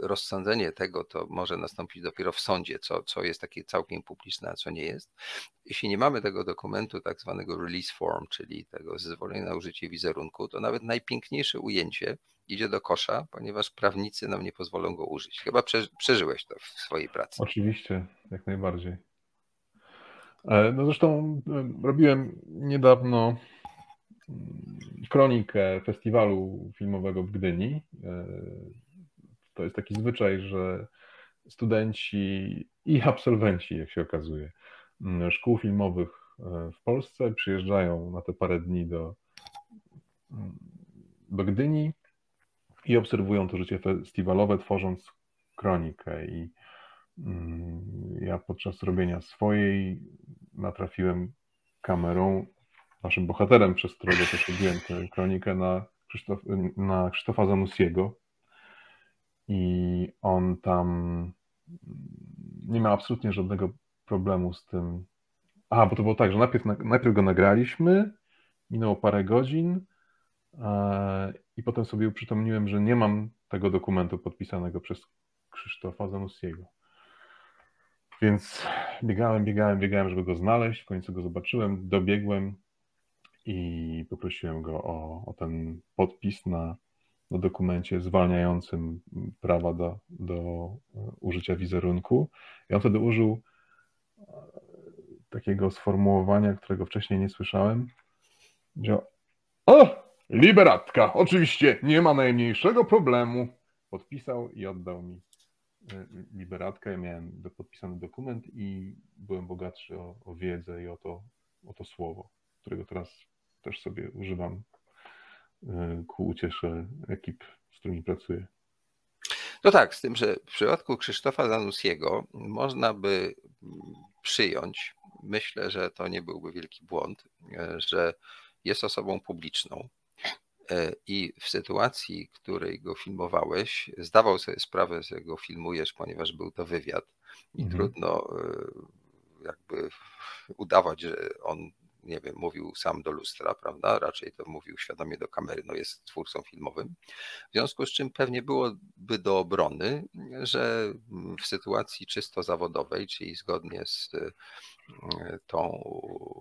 rozsądzenie tego to może nastąpić dopiero w sądzie, co, co jest takie całkiem publiczne, a co nie jest. Jeśli nie mamy tego dokumentu tak zwanego release form, czyli tego zezwolenia na użycie wizerunku, to nawet najpiękniejsze ujęcie idzie do kosza, ponieważ prawnicy nam nie pozwolą go użyć. Chyba przeżyłeś to w swojej pracy. Oczywiście, jak najbardziej. E, no zresztą e, robiłem niedawno mm, kronikę festiwalu filmowego w Gdyni. E, to jest taki zwyczaj, że studenci i absolwenci, jak się okazuje, mm, szkół filmowych w Polsce przyjeżdżają na te parę dni do, mm, do Gdyni i obserwują to życie festiwalowe, tworząc kronikę. I ja podczas robienia swojej natrafiłem kamerą, naszym bohaterem, przez którego też robiłem tę kronikę, na, Krzysztof, na Krzysztofa Zanussiego. I on tam nie miał absolutnie żadnego problemu z tym. A, bo to było tak, że najpierw, najpierw go nagraliśmy, minęło parę godzin e, i potem sobie uprzytomniłem, że nie mam tego dokumentu podpisanego przez Krzysztofa Zanussiego. Więc biegałem, biegałem, biegałem, żeby go znaleźć. W końcu go zobaczyłem, dobiegłem i poprosiłem go o, o ten podpis na, na dokumencie zwalniającym prawa do, do użycia wizerunku. I on wtedy użył e, takiego sformułowania, którego wcześniej nie słyszałem. Powiedział, o, liberatka, oczywiście, nie ma najmniejszego problemu. Podpisał i oddał mi liberatkę, ja miałem podpisany dokument i byłem bogatszy o, o wiedzę i o to, o to słowo, którego teraz też sobie używam y, ku uciesze ekip, z którymi pracuję. No tak, z tym, że w przypadku Krzysztofa Zanussiego można by przyjąć, myślę, że to nie byłby wielki błąd, że jest osobą publiczną, i w sytuacji, w której go filmowałeś, zdawał sobie sprawę, że go filmujesz, ponieważ był to wywiad i mhm. trudno e, jakby udawać, że on nie wiem, mówił sam do lustra, prawda? Raczej to mówił świadomie do kamery, no jest twórcą filmowym. W związku z czym pewnie byłoby do obrony, że w sytuacji czysto zawodowej, czyli zgodnie z e, tą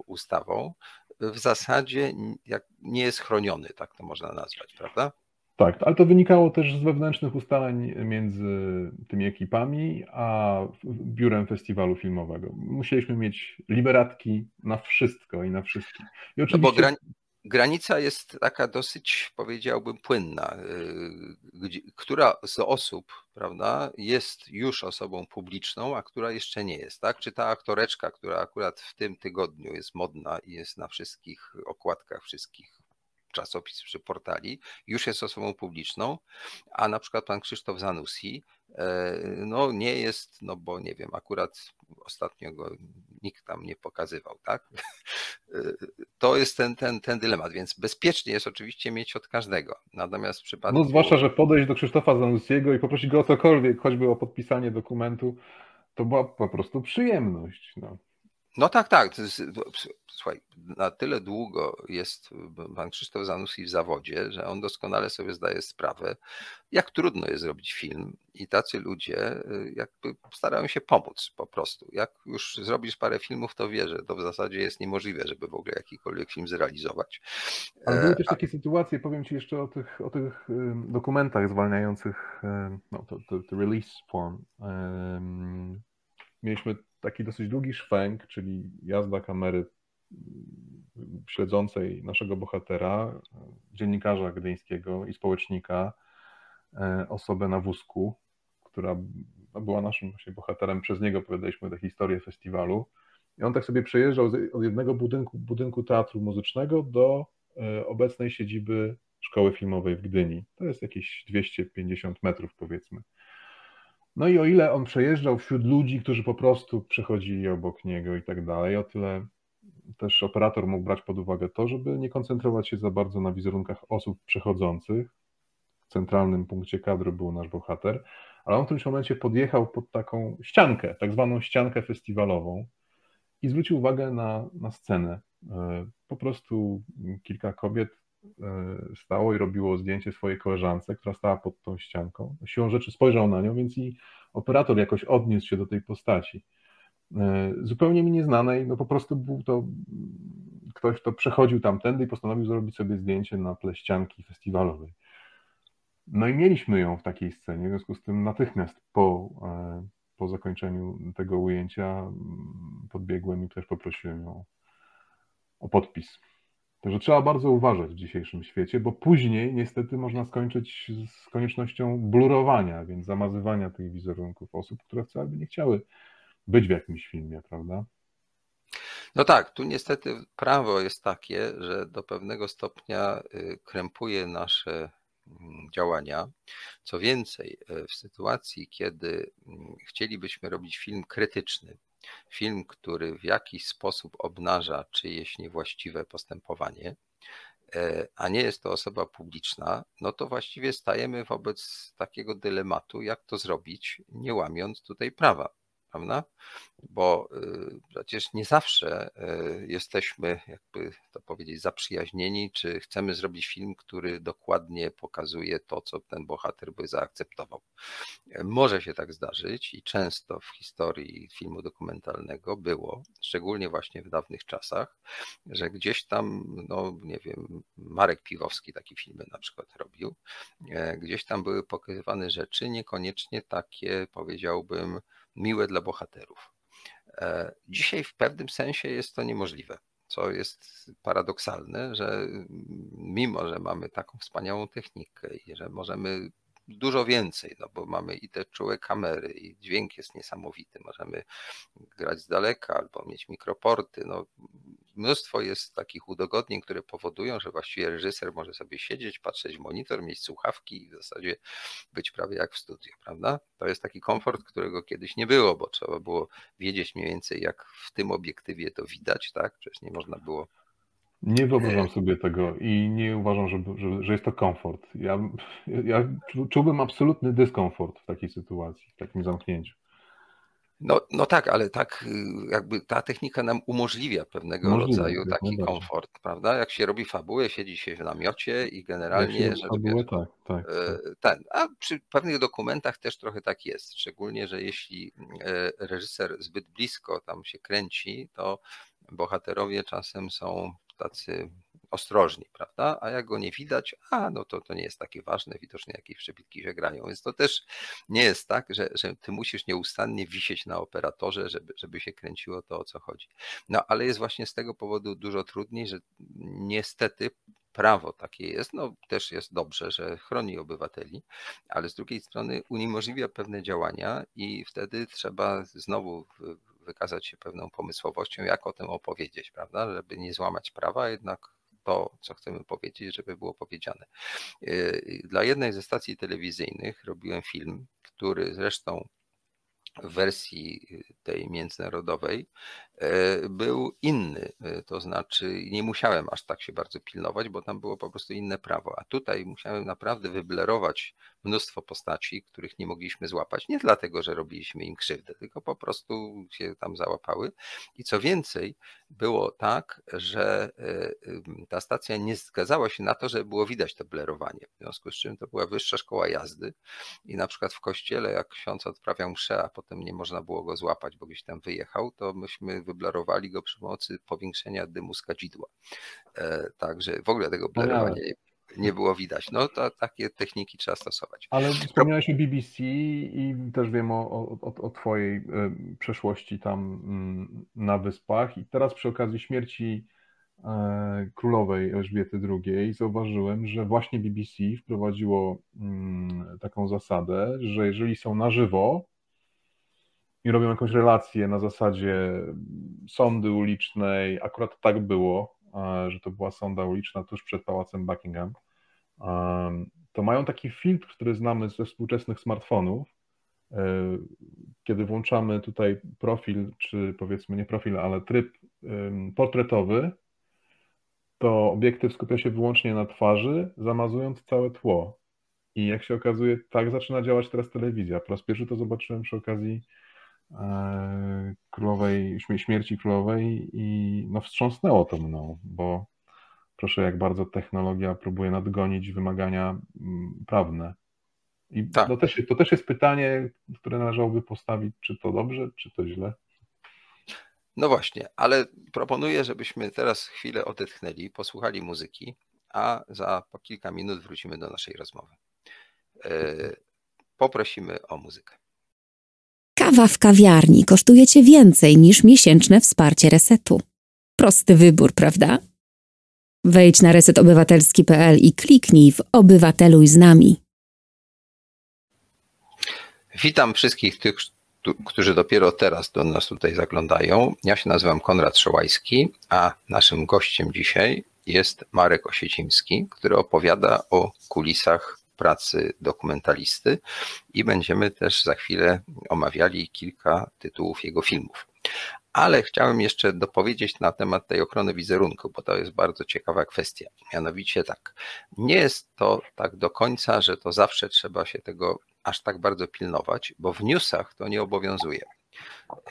ustawą, w zasadzie nie jest chroniony, tak to można nazwać, prawda? Tak, ale to wynikało też z wewnętrznych ustaleń między tymi ekipami a biurem festiwalu filmowego. Musieliśmy mieć liberatki na wszystko i na wszystkim. I oczywiście... No bo granica jest taka dosyć, powiedziałbym, płynna, y, która z osób, prawda, jest już osobą publiczną, a która jeszcze nie jest, tak? Czy ta aktoreczka, która akurat w tym tygodniu jest modna i jest na wszystkich okładkach wszystkich czasopism czy portali, już jest osobą publiczną, a na przykład pan Krzysztof Zanussi e, no nie jest, no bo nie wiem, akurat ostatnio go nikt tam nie pokazywał, tak? E, to jest ten, ten, ten dylemat, więc bezpiecznie jest oczywiście mieć od każdego. Natomiast w przypadku. No zwłaszcza, że podejść do Krzysztofa Zanussiego i poprosić go o cokolwiek, choćby o podpisanie dokumentu, to była po prostu przyjemność. No. No tak, tak. Słuchaj, na tyle długo jest pan Krzysztof Zanussi w zawodzie, że on doskonale sobie zdaje sprawę, jak trudno jest zrobić film i tacy ludzie y, jakby starają się pomóc po prostu. Jak już zrobisz parę filmów, to wie, że to w zasadzie jest niemożliwe, żeby w ogóle jakikolwiek film zrealizować. Ale były e, też takie sytuacje, powiem Ci jeszcze o tych, o tych dokumentach zwalniających, no, to, to, to release form. Mieliśmy taki dosyć długi szwęk, czyli jazda kamery mm, śledzącej naszego bohatera, dziennikarza gdyńskiego i społecznika, e, osobę na wózku, która była naszym właśnie bohaterem. Przez niego opowiadaliśmy tę historię festiwalu. I on tak sobie przejeżdżał od jednego budynku, budynku teatru muzycznego do e, obecnej siedziby szkoły filmowej w Gdyni. To jest jakieś 250 metrów, powiedzmy. No i o ile on przejeżdżał wśród ludzi, którzy po prostu przechodzili obok niego i tak dalej, o tyle też operator mógł brać pod uwagę to, żeby nie koncentrować się za bardzo na wizerunkach osób przechodzących. W centralnym punkcie kadru był nasz bohater, ale on w którymś momencie podjechał pod taką ściankę, tak zwaną ściankę festiwalową i zwrócił uwagę na, na scenę. E, po prostu kilka kobiet stało i robiło zdjęcie swojej koleżance, która stała pod tą ścianką. Siłą rzeczy spojrzał na nią, więc i operator jakoś odniósł się do tej postaci. E, zupełnie mi nieznanej, no po prostu był to ktoś, kto przechodził tamtędy i postanowił zrobić sobie zdjęcie na tle ścianki festiwalowej. No i mieliśmy ją w takiej scenie, w związku z tym natychmiast po, e, po zakończeniu tego ujęcia podbiegłem i też poprosiłem ją o podpis. Także trzeba bardzo uważać w dzisiejszym świecie, bo później niestety można skończyć z koniecznością blurowania, więc zamazywania tych wizerunków osób, które wcale by nie chciały być w jakimś filmie, prawda? No tak, tu niestety prawo jest takie, że do pewnego stopnia y, krępuje nasze mm, działania. Co więcej, y, w sytuacji, kiedy mm, chcielibyśmy robić film krytyczny, film, który w jakiś sposób obnaża czyjeś niewłaściwe postępowanie, e, a nie jest to osoba publiczna, no to właściwie stajemy wobec takiego dylematu, jak to zrobić, nie łamiąc tutaj prawa prawda? Bo y, przecież nie zawsze y, jesteśmy, jakby to powiedzieć, zaprzyjaźnieni, czy chcemy zrobić film, który dokładnie pokazuje to, co ten bohater by zaakceptował. Może się tak zdarzyć i często w historii filmu dokumentalnego było, szczególnie właśnie w dawnych czasach, że gdzieś tam, no nie wiem, Marek Piwowski takie filmy na przykład robił, e, gdzieś tam były pokazywane rzeczy niekoniecznie takie, powiedziałbym, miłe dla bohaterów. E, dzisiaj w pewnym sensie jest to niemożliwe, co jest paradoksalne, że mimo, że mamy taką wspaniałą technikę i że możemy dużo więcej, no bo mamy i te czułe kamery, i dźwięk jest niesamowity. Możemy grać z daleka albo mieć mikroporty. No, mnóstwo jest takich udogodnień, które powodują, że właściwie reżyser może sobie siedzieć, patrzeć w monitor, mieć słuchawki i w zasadzie być prawie jak w studio, prawda? To jest taki komfort, którego kiedyś nie było, bo trzeba było wiedzieć mniej więcej, jak w tym obiektywie to widać, tak? Przecież nie można było nie wyobrażam sobie tego i nie uważam, że, że, że jest to komfort. Ja, ja czułbym absolutny dyskomfort w takiej sytuacji, w takim zamknięciu. No, no tak, ale tak y, jakby ta technika nam umożliwia pewnego Możliwe, rodzaju taki komfort, prawda? Jak się robi fabułę, siedzi się w namiocie i generalnie, że fabułę, tak, tak, e, tak. A przy pewnych dokumentach też trochę tak jest, szczególnie, że jeśli e, reżyser zbyt blisko tam się kręci, to bohaterowie czasem są tacy ostrożni, prawda? A jak go nie widać, a no to to nie jest takie ważne, widocznie jakieś przebitki się grają. Więc to też nie jest tak, że, że ty musisz nieustannie wisieć na operatorze, żeby, żeby się kręciło to, o co chodzi. No ale jest właśnie z tego powodu dużo trudniej, że niestety prawo takie jest, no też jest dobrze, że chroni obywateli, ale z drugiej strony uniemożliwia pewne działania i wtedy trzeba znowu wykazać się pewną pomysłowością, jak o tym opowiedzieć, prawda, żeby nie złamać prawa, jednak to, co chcemy powiedzieć, żeby było powiedziane. Yy, dla jednej ze stacji telewizyjnych robiłem film, który zresztą w wersji tej międzynarodowej e, był inny. E, to znaczy, nie musiałem aż tak się bardzo pilnować, bo tam było po prostu inne prawo. A tutaj musiałem naprawdę wyblerować mnóstwo postaci, których nie mogliśmy złapać. Nie dlatego, że robiliśmy im krzywdę, tylko po prostu się tam załapały. I co więcej, było tak, że e, ta stacja nie zgadzała się na to, żeby było widać to blerowanie. W związku z czym to była wyższa szkoła jazdy i na przykład w kościele, jak ksiądz odprawiał mszę, a potem nie można było go złapać, bo gdzieś tam wyjechał, to myśmy wyblarowali go przy pomocy powiększenia dymu z kadzidła. E, także w ogóle tego blerowania nie nie było widać. No to takie techniki trzeba stosować. Ale wspomniałeś o BBC i też wiem o, o, o Twojej przeszłości tam mm, na Wyspach i teraz przy okazji śmierci e, królowej Elżbiety II zauważyłem, że właśnie BBC wprowadziło mm, taką zasadę, że jeżeli są na żywo, i robią jakąś relację na zasadzie sądy ulicznej. Akurat tak było, e, że to była sonda uliczna tuż przed pałacem Buckingham. To mają taki filtr, który znamy ze współczesnych smartfonów. E, kiedy włączamy tutaj profil, czy powiedzmy nie profil, ale tryb portretowy, to obiektyw skupia się wyłącznie na twarzy, zamazując całe tło. I jak się okazuje, tak zaczyna działać teraz telewizja. Po raz pierwszy to zobaczyłem przy okazji E, królowej, śmierci królowej i no wstrząsnęło to mną, bo proszę jak bardzo technologia próbuje nadgonić wymagania mm, prawne. I tak. to, też, to też jest pytanie, które należałoby postawić, czy to dobrze, czy to źle. No właśnie, ale proponuję, żebyśmy teraz chwilę odetchnęli, posłuchali muzyki, a za kilka minut wrócimy do naszej rozmowy. E, poprosimy o muzykę. Kawa w kawiarni kosztuje Cię więcej niż miesięczne wsparcie resetu. Prosty wybór, prawda? Wejdź na resetobywatelski.pl i kliknij w Obywateluj z nami. Witam wszystkich tych, którzy dopiero teraz do nas tutaj zaglądają. Ja się nazywam Konrad Szołajski, a naszym gościem dzisiaj jest Marek Osiecimski, który opowiada o kulisach pracy dokumentalisty i będziemy też za chwilę omawiali kilka tytułów jego filmów. Ale chciałem jeszcze dopowiedzieć na temat tej ochrony wizerunku, bo to jest bardzo ciekawa kwestia. Mianowicie tak, nie jest to tak do końca, że to zawsze trzeba się tego aż tak bardzo pilnować, bo w newsach to nie obowiązuje.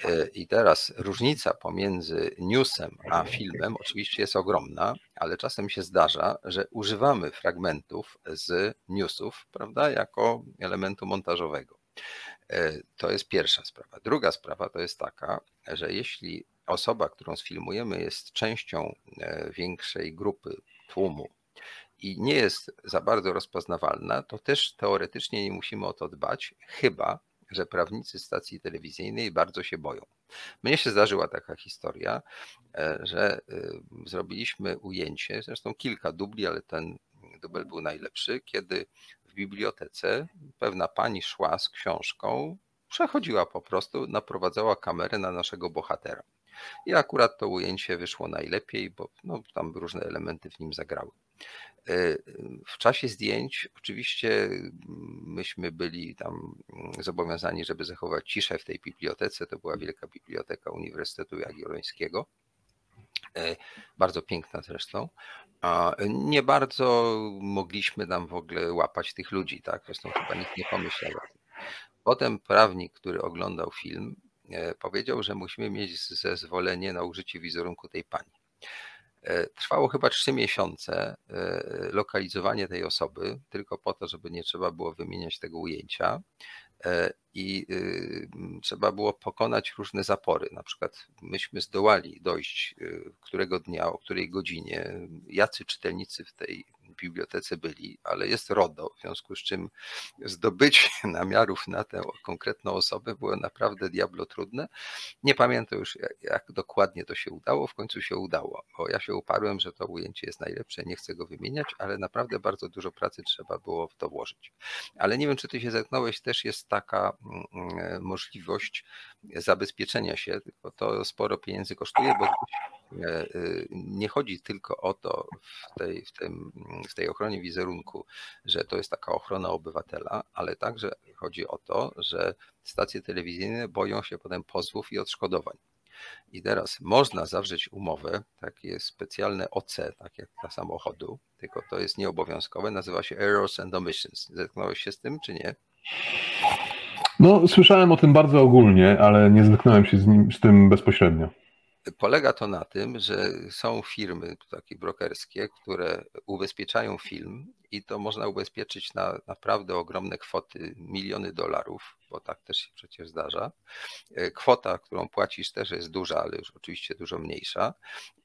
E, I teraz różnica pomiędzy newsem a filmem oczywiście jest ogromna, ale czasem się zdarza, że używamy fragmentów z newsów, prawda, jako elementu montażowego. E, to jest pierwsza sprawa. Druga sprawa to jest taka, że jeśli osoba, którą sfilmujemy, jest częścią e, większej grupy, tłumu, i nie jest za bardzo rozpoznawalna, to też teoretycznie nie musimy o to dbać, chyba że prawnicy stacji telewizyjnej bardzo się boją. Mnie się zdarzyła taka historia, e, że y, zrobiliśmy ujęcie, zresztą kilka dubli, ale ten dubel był najlepszy, kiedy w bibliotece pewna pani szła z książką, przechodziła po prostu, naprowadzała kamerę na naszego bohatera. I akurat to ujęcie wyszło najlepiej, bo no, tam różne elementy w nim zagrały. E, w czasie zdjęć oczywiście myśmy byli tam zobowiązani, żeby zachować ciszę w tej bibliotece. To była wielka biblioteka Uniwersytetu Jagiellońskiego. E, bardzo piękna zresztą. Nie bardzo mogliśmy tam w ogóle łapać tych ludzi, tak? Zresztą chyba nikt nie pomyślał o tym. Potem prawnik, który oglądał film, e, powiedział, że musimy mieć zezwolenie na użycie wizerunku tej pani. E, trwało chyba trzy miesiące e, lokalizowanie tej osoby, tylko po to, żeby nie trzeba było wymieniać tego ujęcia e, i y, trzeba było pokonać różne zapory. Na przykład myśmy zdołali dojść którego dnia, o której godzinie, jacy czytelnicy w tej bibliotece byli, ale jest RODO, w związku z czym zdobycie namiarów na tę konkretną osobę było naprawdę diablo trudne. Nie pamiętam już, jak, jak dokładnie to się udało, w końcu się udało, bo ja się uparłem, że to ujęcie jest najlepsze, nie chcę go wymieniać, ale naprawdę bardzo dużo pracy trzeba było w to włożyć. Ale nie wiem, czy ty się zetknąłeś, też jest taka mm, mm, możliwość zabezpieczenia się, tylko to sporo pieniędzy kosztuje, bo e, y, nie chodzi tylko o to w tej, w tym, w tej ochronie wizerunku, że to jest taka ochrona obywatela, ale także chodzi o to, że stacje telewizyjne boją się potem pozwów i odszkodowań. I teraz można zawrzeć umowę, takie specjalne OC, tak jak dla samochodu, tylko to jest nieobowiązkowe, nazywa się Errors and Omissions. Zetknąłeś się z tym, czy nie? No, słyszałem o tym bardzo ogólnie, ale nie zetknąłem się z, nim, z tym bezpośrednio. Polega to na tym, że są firmy takie brokerskie, które ubezpieczają film i to można ubezpieczyć na naprawdę ogromne kwoty, miliony dolarów, bo tak też się przecież zdarza. E, kwota, którą płacisz też jest duża, ale już oczywiście dużo mniejsza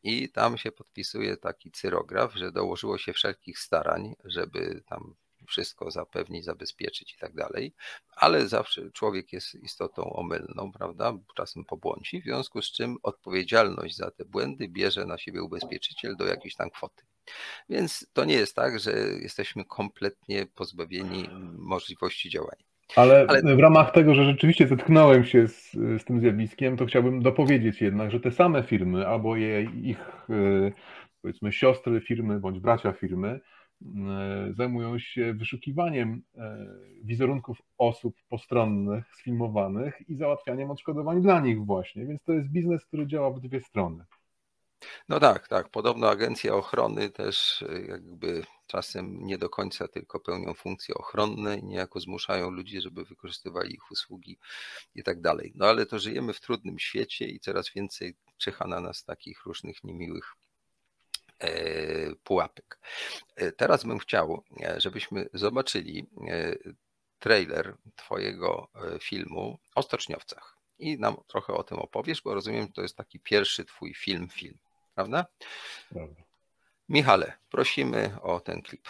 i tam się podpisuje taki cyrograf, że dołożyło się wszelkich starań, żeby tam wszystko zapewnić, zabezpieczyć i tak dalej, ale zawsze człowiek jest istotą omylną, prawda? Czasem pobłądzi, w związku z czym odpowiedzialność za te błędy bierze na siebie ubezpieczyciel do jakiejś tam kwoty. Więc to nie jest tak, że jesteśmy kompletnie pozbawieni możliwości działania. Ale, Ale, w ramach tego, że rzeczywiście zetknąłem się z, z, tym zjawiskiem, to chciałbym dopowiedzieć jednak, że te same firmy albo je, ich e, powiedzmy siostry firmy bądź bracia firmy zajmują się wyszukiwaniem e, wizerunków osób postronnych, sfilmowanych i załatwianiem odszkodowań dla nich właśnie. Więc to jest biznes, który działa w dwie strony. No tak, tak. Podobno agencje ochrony też e, jakby czasem nie do końca tylko pełnią funkcje ochronne i niejako zmuszają ludzi, żeby wykorzystywali ich usługi i tak dalej. No ale to żyjemy w trudnym świecie i coraz więcej czyha na nas takich różnych niemiłych E, pułapek. E, teraz bym chciał, e, żebyśmy zobaczyli trailer Twojego filmu o stoczniowcach i nam trochę o tym opowiesz, bo rozumiem, że to jest taki pierwszy Twój film, film, prawda? Prawda. Michale, prosimy o ten klip.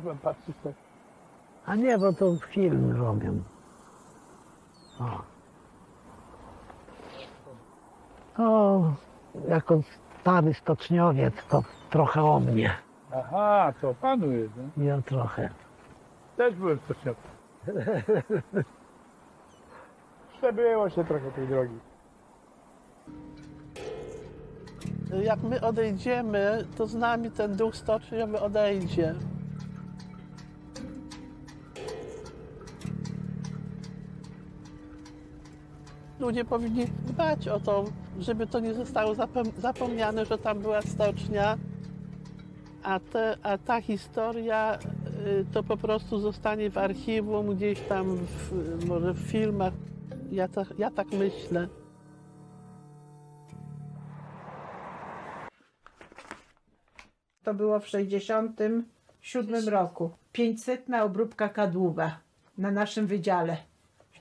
Pan patrzy tak. A nie, bo to film robią. O. O, jako stary stoczniowiec, to trochę o mnie. Aha, to panu jest, nie? Ja trochę. Też byłem stoczniowcem. Przebyło się trochę tej drogi. Jak my odejdziemy, to z nami ten duch stoczniowy odejdzie. Ludzie powinni dbać o to, żeby to nie zostało zapomniane, że tam była stocznia, a, te, a ta historia y, to po prostu zostanie w archiwum, gdzieś tam, w, może w filmach. Ja, to, ja tak myślę. To było w 67 roku. 500 obróbka kadłuba na naszym wydziale.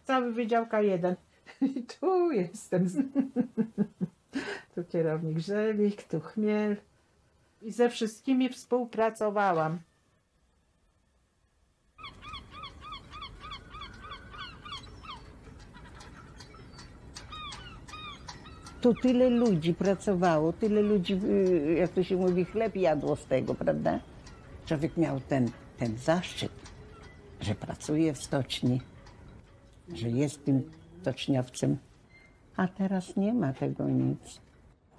Cały wydział K1. I tu jestem. tu kierownik Żelik, tu Chmiel. I ze wszystkimi współpracowałam. Tu tyle ludzi pracowało, tyle ludzi, y, jak to się mówi, chleb jadło z tego, prawda? Człowiek miał ten, ten zaszczyt, że pracuje w stoczni, że jest tym stoczniowcem. A teraz nie ma tego nic.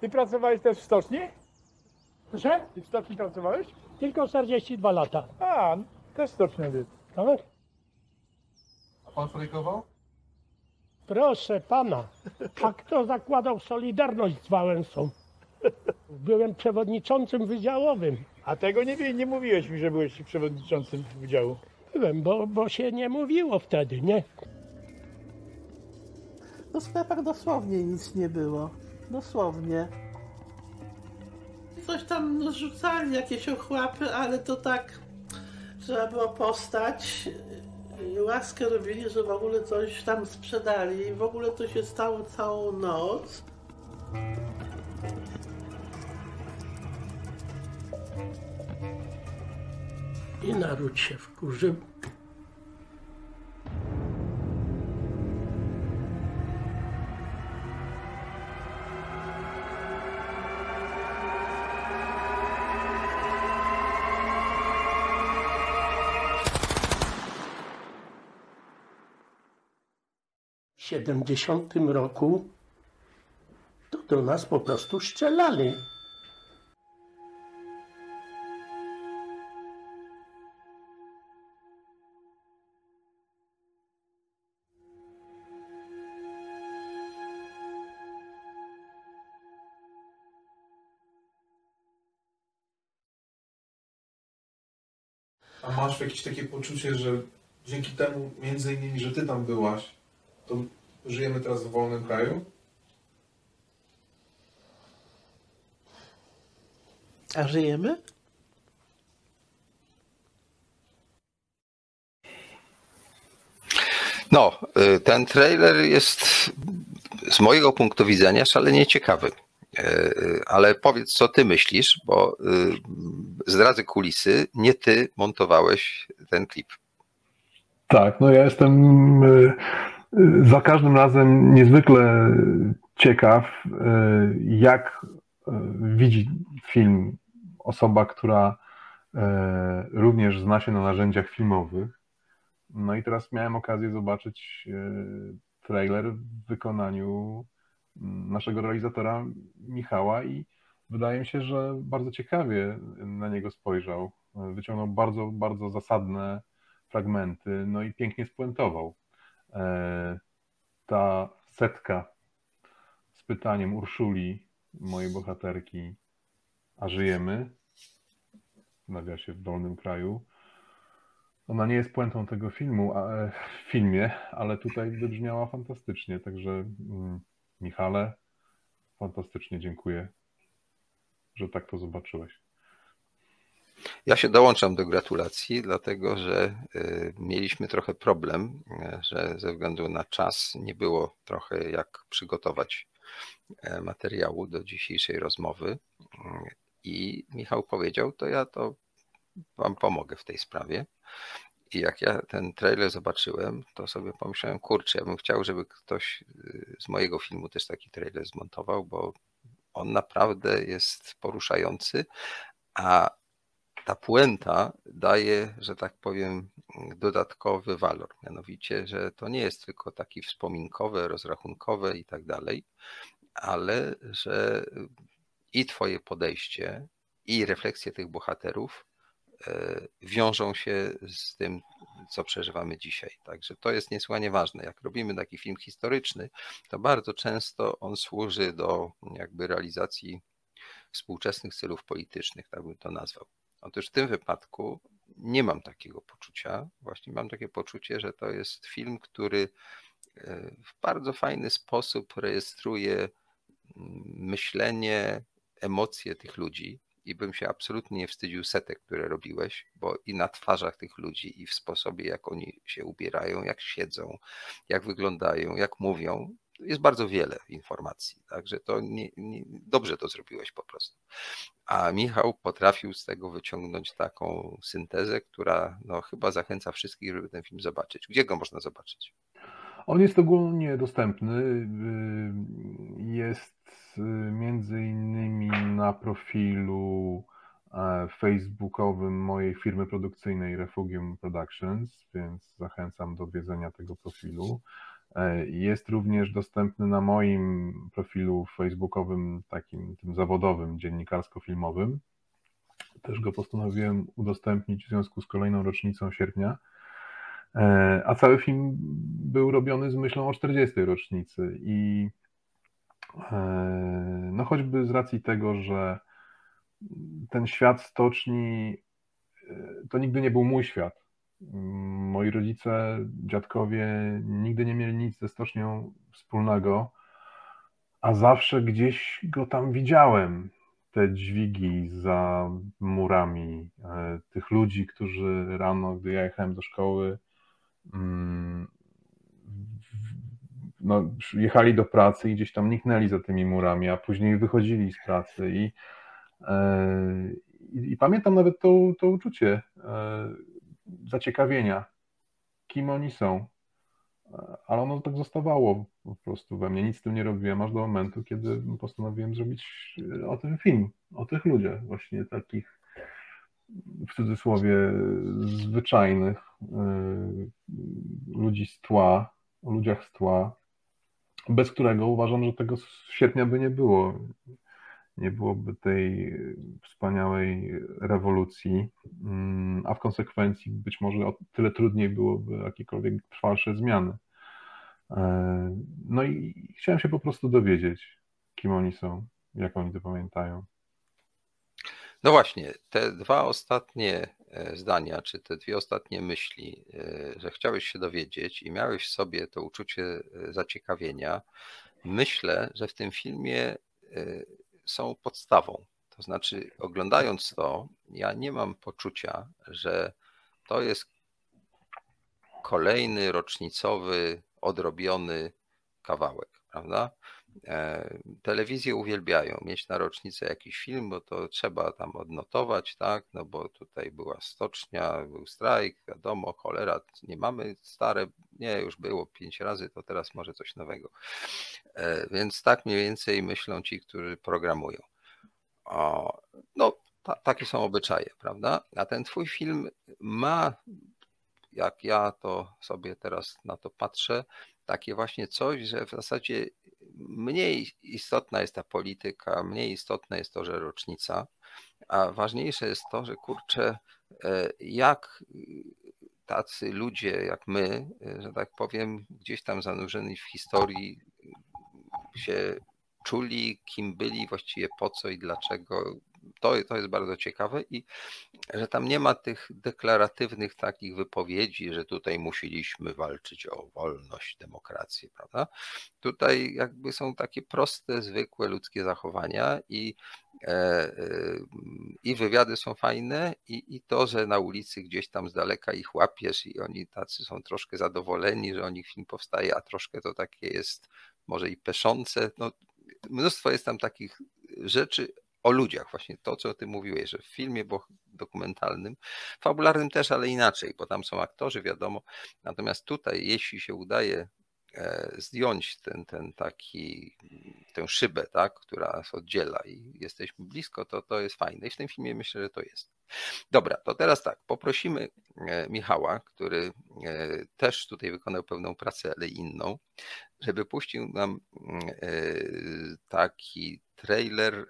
Ty pracowałeś też w stoczni? Proszę? Ty w stoczni pracowałeś? Tylko 42 lata. A, też stoczniowiec. Tak? A pan fabrykował? Proszę pana, a kto zakładał Solidarność z Wałęsą? Byłem przewodniczącym wydziałowym. A tego nie, nie mówiłeś mi, że byłeś przewodniczącym wydziału. Byłem, bo, bo się nie mówiło wtedy, nie? No w sklepach dosłownie nic nie było. Dosłownie. Coś tam rzucali, jakieś ochłapy, ale to tak trzeba było postać. Łaskę robili, że w ogóle coś tam sprzedali. I w ogóle to się stało całą noc. I naród się wkurzył. 70 roku to do nas po prostu strzelali. A masz jakieś takie poczucie, że dzięki temu, między innymi, że ty tam byłaś, to żyjemy teraz w wolnym kraju? A żyjemy? No, y, ten trailer jest z mojego punktu widzenia szalenie ciekawy. Y, y, ale powiedz, co ty myślisz, bo zdradzę kulisy, nie ty montowałeś ten klip. Tak, no ja jestem za każdym razem niezwykle ciekaw, jak widzi film osoba, która również zna się na narzędziach filmowych no i teraz miałem okazję zobaczyć e, trailer w wykonaniu naszego realizatora Michała i wydaje mi się, że bardzo ciekawie na niego spojrzał. Wyciągnął bardzo, bardzo zasadne fragmenty, no i pięknie spuentował. E, ta setka z pytaniem Urszuli, mojej bohaterki, a żyjemy? W nawiasie w Dolnym Kraju ona nie jest puentą tego filmu, a, e, w filmie, ale tutaj wybrzmiała fantastycznie. Także mm, Michale, fantastycznie dziękuję, że tak to zobaczyłeś. Ja się dołączam do gratulacji, dlatego że y, mieliśmy trochę problem, y, że ze względu na czas nie było trochę jak przygotować e, materiału do dzisiejszej rozmowy. I Michał powiedział, to ja to Wam pomogę w tej sprawie. I jak ja ten trailer zobaczyłem, to sobie pomyślałem, kurczę, ja bym chciał, żeby ktoś y, z mojego filmu też taki trailer zmontował, bo on naprawdę jest poruszający, a ta puenta daje, że tak powiem, dodatkowy walor. Mianowicie, że to nie jest tylko taki wspominkowe, rozrachunkowe i tak dalej, ale że i Twoje podejście, i refleksje tych bohaterów E, wiążą się z tym, co przeżywamy dzisiaj. Także to jest niesłychanie ważne. Jak robimy taki film historyczny, to bardzo często on służy do jakby realizacji współczesnych celów politycznych, tak bym to nazwał. Otóż w tym wypadku nie mam takiego poczucia. Właśnie mam takie poczucie, że to jest film, który e, w bardzo fajny sposób rejestruje mm, myślenie, emocje tych ludzi, i bym się absolutnie nie wstydził setek, które robiłeś, bo i na twarzach tych ludzi, i w sposobie, jak oni się ubierają, jak siedzą, jak wyglądają, jak mówią, jest bardzo wiele informacji, także to nie, nie, dobrze to zrobiłeś po prostu. A Michał potrafił z tego wyciągnąć taką syntezę, która no, chyba zachęca wszystkich, żeby ten film zobaczyć. Gdzie go można zobaczyć? On jest ogólnie dostępny. Jest y, między innymi na profilu e, facebookowym mojej firmy produkcyjnej Refugium Productions, więc zachęcam do odwiedzenia tego profilu. E, jest również dostępny na moim profilu facebookowym, takim tym zawodowym, dziennikarsko-filmowym. Też go postanowiłem udostępnić w związku z kolejną rocznicą sierpnia E, a cały film był robiony z myślą o 40. rocznicy i e, no choćby z racji tego, że ten świat stoczni to nigdy nie był mój świat. Moi rodzice, dziadkowie nigdy nie mieli nic ze stocznią wspólnego, a zawsze gdzieś go tam widziałem. Te dźwigi za murami, tych ludzi, którzy rano, gdy ja jechałem do szkoły, Mm, no, jechali do pracy i gdzieś tam niknęli za tymi murami, a później wychodzili z pracy i, e, i, i pamiętam nawet to, to uczucie e, zaciekawienia, kim oni są, ale ono tak zostawało po prostu we mnie, nic z tym nie robiłem aż do momentu, kiedy postanowiłem zrobić o tym film, o tych ludziach właśnie takich w cudzysłowie zwyczajnych y, ludzi z tła, o ludziach z tła, bez którego uważam, że tego sierpnia by nie było. Nie byłoby tej wspaniałej rewolucji, mm, a w konsekwencji być może o tyle trudniej byłoby jakiekolwiek trwalsze zmiany. E, no i chciałem się po prostu dowiedzieć, kim oni są, jak oni to pamiętają. No właśnie, te dwa ostatnie e, zdania, czy te dwie ostatnie myśli, e, że chciałeś się dowiedzieć i miałeś w sobie to uczucie zaciekawienia, myślę, że w tym filmie są podstawą. To znaczy, oglądając to, ja nie mam poczucia, że to jest kolejny rocznicowy, odrobiony kawałek, prawda? E, telewizje uwielbiają mieć na rocznicę jakiś film, bo to trzeba tam odnotować, tak? No bo tutaj była stocznia, był strajk, wiadomo, cholera, nie mamy stare, nie, już było pięć razy, to teraz może coś nowego. E, więc tak mniej więcej myślą ci, którzy programują. No, ta, takie są obyczaje, prawda? A ten twój film ma, jak ja to sobie teraz na to patrzę, takie właśnie coś, że w zasadzie mniej istotna jest ta polityka, mniej istotne jest to, że rocznica, a ważniejsze jest to, że kurczę, e, jak tacy ludzie jak my, e, że tak powiem, gdzieś tam zanurzeni w historii się czuli, kim byli, właściwie po co i dlaczego. To, to jest bardzo ciekawe i że tam nie ma tych deklaratywnych takich wypowiedzi, że tutaj musieliśmy walczyć o wolność, demokrację, prawda? Tutaj jakby są takie proste, zwykłe ludzkie zachowania i, e, e, i wywiady są fajne i, i to, że na ulicy gdzieś tam z daleka ich łapiesz i oni tacy są troszkę zadowoleni, że o nich film powstaje, a troszkę to takie jest może i peszące. No, mnóstwo jest tam takich rzeczy o ludziach, właśnie to, co ty mówiłeś, że w filmie dokumentalnym, fabularnym też, ale inaczej, bo tam są aktorzy, wiadomo. Natomiast tutaj, jeśli się udaje zdjąć ten, ten taki, tę szybę, tak, która nas oddziela i jesteśmy blisko, to to jest fajne. I w tym filmie myślę, że to jest. Dobra, to teraz tak, poprosimy e, Michała, który e, też tutaj wykonał pewną pracę, ale inną, żeby puścił nam taki trailer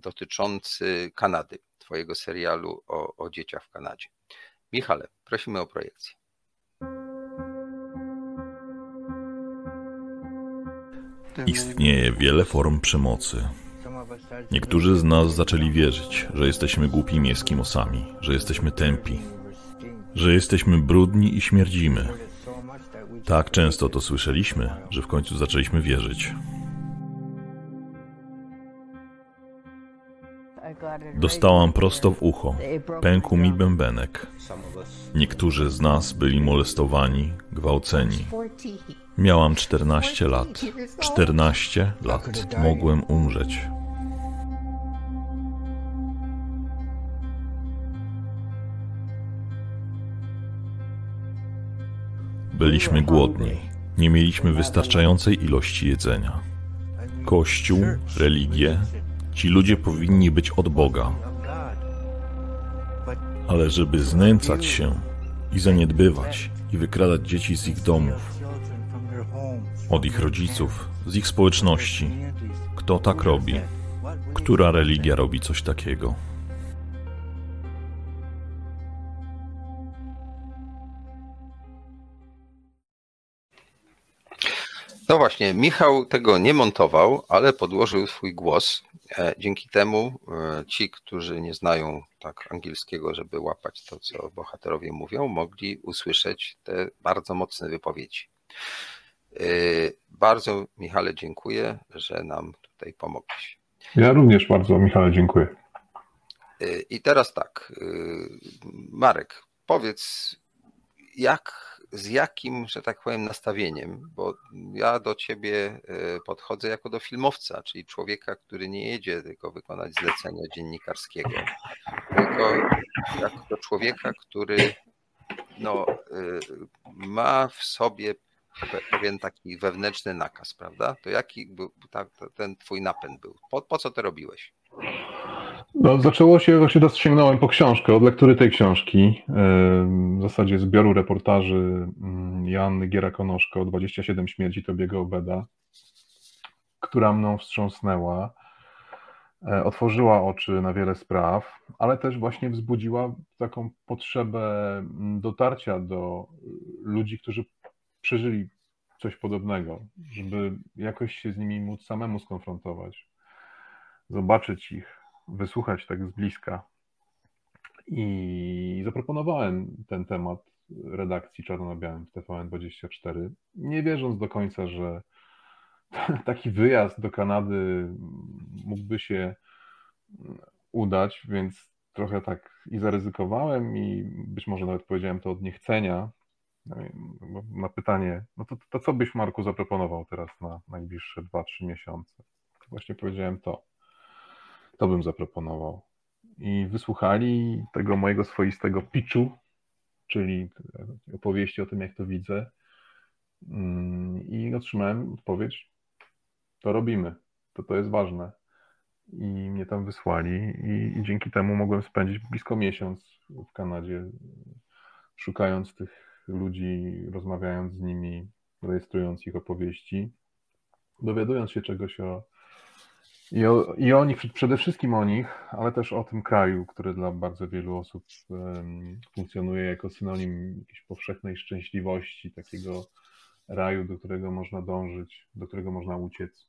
dotyczący Kanady, Twojego serialu o, o dzieciach w Kanadzie. Michale, prosimy o projekcję. Istnieje wiele form przemocy. Niektórzy z nas zaczęli wierzyć, że jesteśmy głupimi eskimosami, że jesteśmy tępi, że jesteśmy brudni i śmierdzimy. Tak często to słyszeliśmy, że w końcu zaczęliśmy wierzyć. Dostałam prosto w ucho. Pękł mi bębenek. Niektórzy z nas byli molestowani, gwałceni. Miałam 14 lat. 14 lat. Mogłem umrzeć. Byliśmy głodni. Nie mieliśmy wystarczającej ilości jedzenia. Kościół, religie, Ci ludzie powinni być od Boga. Ale żeby znęcać się i zaniedbywać i wykradać dzieci z ich domów, od ich rodziców, z ich społeczności, kto tak robi? Która religia robi coś takiego? No właśnie, Michał tego nie montował, ale podłożył swój głos. E, dzięki temu e, ci, którzy nie znają tak angielskiego, żeby łapać to, co bohaterowie mówią, mogli usłyszeć te bardzo mocne wypowiedzi. E, bardzo, Michale, dziękuję, że nam tutaj pomogłeś. Ja również bardzo, Michale, dziękuję. I teraz tak, Marek, powiedz, jak z jakim, że tak powiem, nastawieniem, bo ja do ciebie podchodzę jako do filmowca, czyli człowieka, który nie jedzie tylko wykonać zlecenia dziennikarskiego, tylko jako do człowieka, który no, ma w sobie pewien taki wewnętrzny nakaz, prawda? To jaki był ten twój napęd był? Po, po co to robiłeś? No, zaczęło się, właśnie teraz sięgnąłem po książkę, od lektury tej książki, w zasadzie zbioru reportaży mm, Jan Giera-Konoszko 27 śmierci Tobiego Obeda, która mną wstrząsnęła, e, otworzyła oczy na wiele spraw, ale też właśnie wzbudziła taką potrzebę mm, dotarcia do ludzi, którzy przeżyli coś podobnego, żeby jakoś się z nimi móc samemu skonfrontować, zobaczyć ich, wysłuchać tak z bliska. I zaproponowałem ten temat redakcji Czarno na Białym w TVN24, nie wierząc do końca, że taki wyjazd do Kanady mógłby się udać, więc trochę tak i zaryzykowałem i być może nawet powiedziałem to od niechcenia. Na pytanie, no to, to co byś Marku zaproponował teraz na najbliższe 2-3 miesiące? To właśnie powiedziałem to. To bym zaproponował. I wysłuchali tego mojego swoistego pitchu, czyli opowieści o tym, jak to widzę. Mm, I otrzymałem odpowiedź: to robimy, to to jest ważne. I mnie tam wysłali, i, i dzięki temu mogłem spędzić blisko miesiąc w Kanadzie, szukając tych ludzi, rozmawiając z nimi, rejestrując ich opowieści, dowiadując się czegoś o, i o, I o nich, przede wszystkim o nich, ale też o tym kraju, który dla bardzo wielu osób funkcjonuje jako synonim jakiejś powszechnej szczęśliwości, takiego raju, do którego można dążyć, do którego można uciec.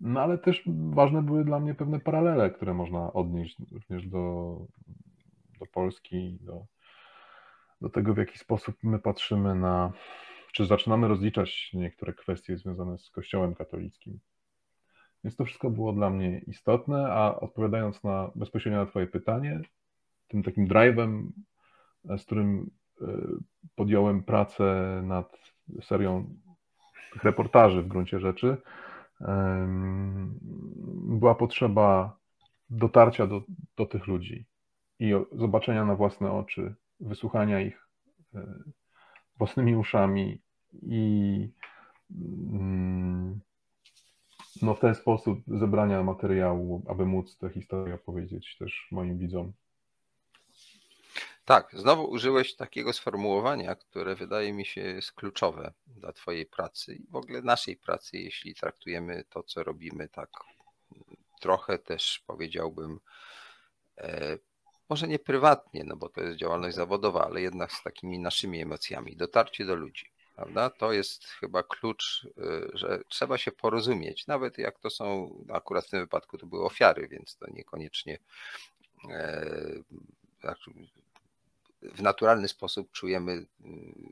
No ale też ważne były dla mnie pewne paralele, które można odnieść również do, do Polski, do, do tego, w jaki sposób my patrzymy na, czy zaczynamy rozliczać niektóre kwestie związane z Kościołem katolickim. Więc to wszystko było dla mnie istotne, a odpowiadając na bezpośrednio na Twoje pytanie, tym takim drive'em, z którym e, podjąłem pracę nad serią tych reportaży w gruncie rzeczy, była potrzeba dotarcia do, do tych ludzi i zobaczenia na własne oczy, wysłuchania ich e, własnymi uszami i mm, no w ten sposób zebrania materiału, aby móc tę historię opowiedzieć też moim widzom. Tak, znowu użyłeś takiego sformułowania, które wydaje mi się jest kluczowe dla Twojej pracy i w ogóle naszej pracy, jeśli traktujemy to, co robimy, tak trochę też powiedziałbym, e, może nie prywatnie, no bo to jest działalność zawodowa, ale jednak z takimi naszymi emocjami, dotarcie do ludzi prawda? To jest chyba klucz, y, że trzeba się porozumieć, nawet jak to są, akurat w tym wypadku to były ofiary, więc to niekoniecznie e, w naturalny sposób czujemy y,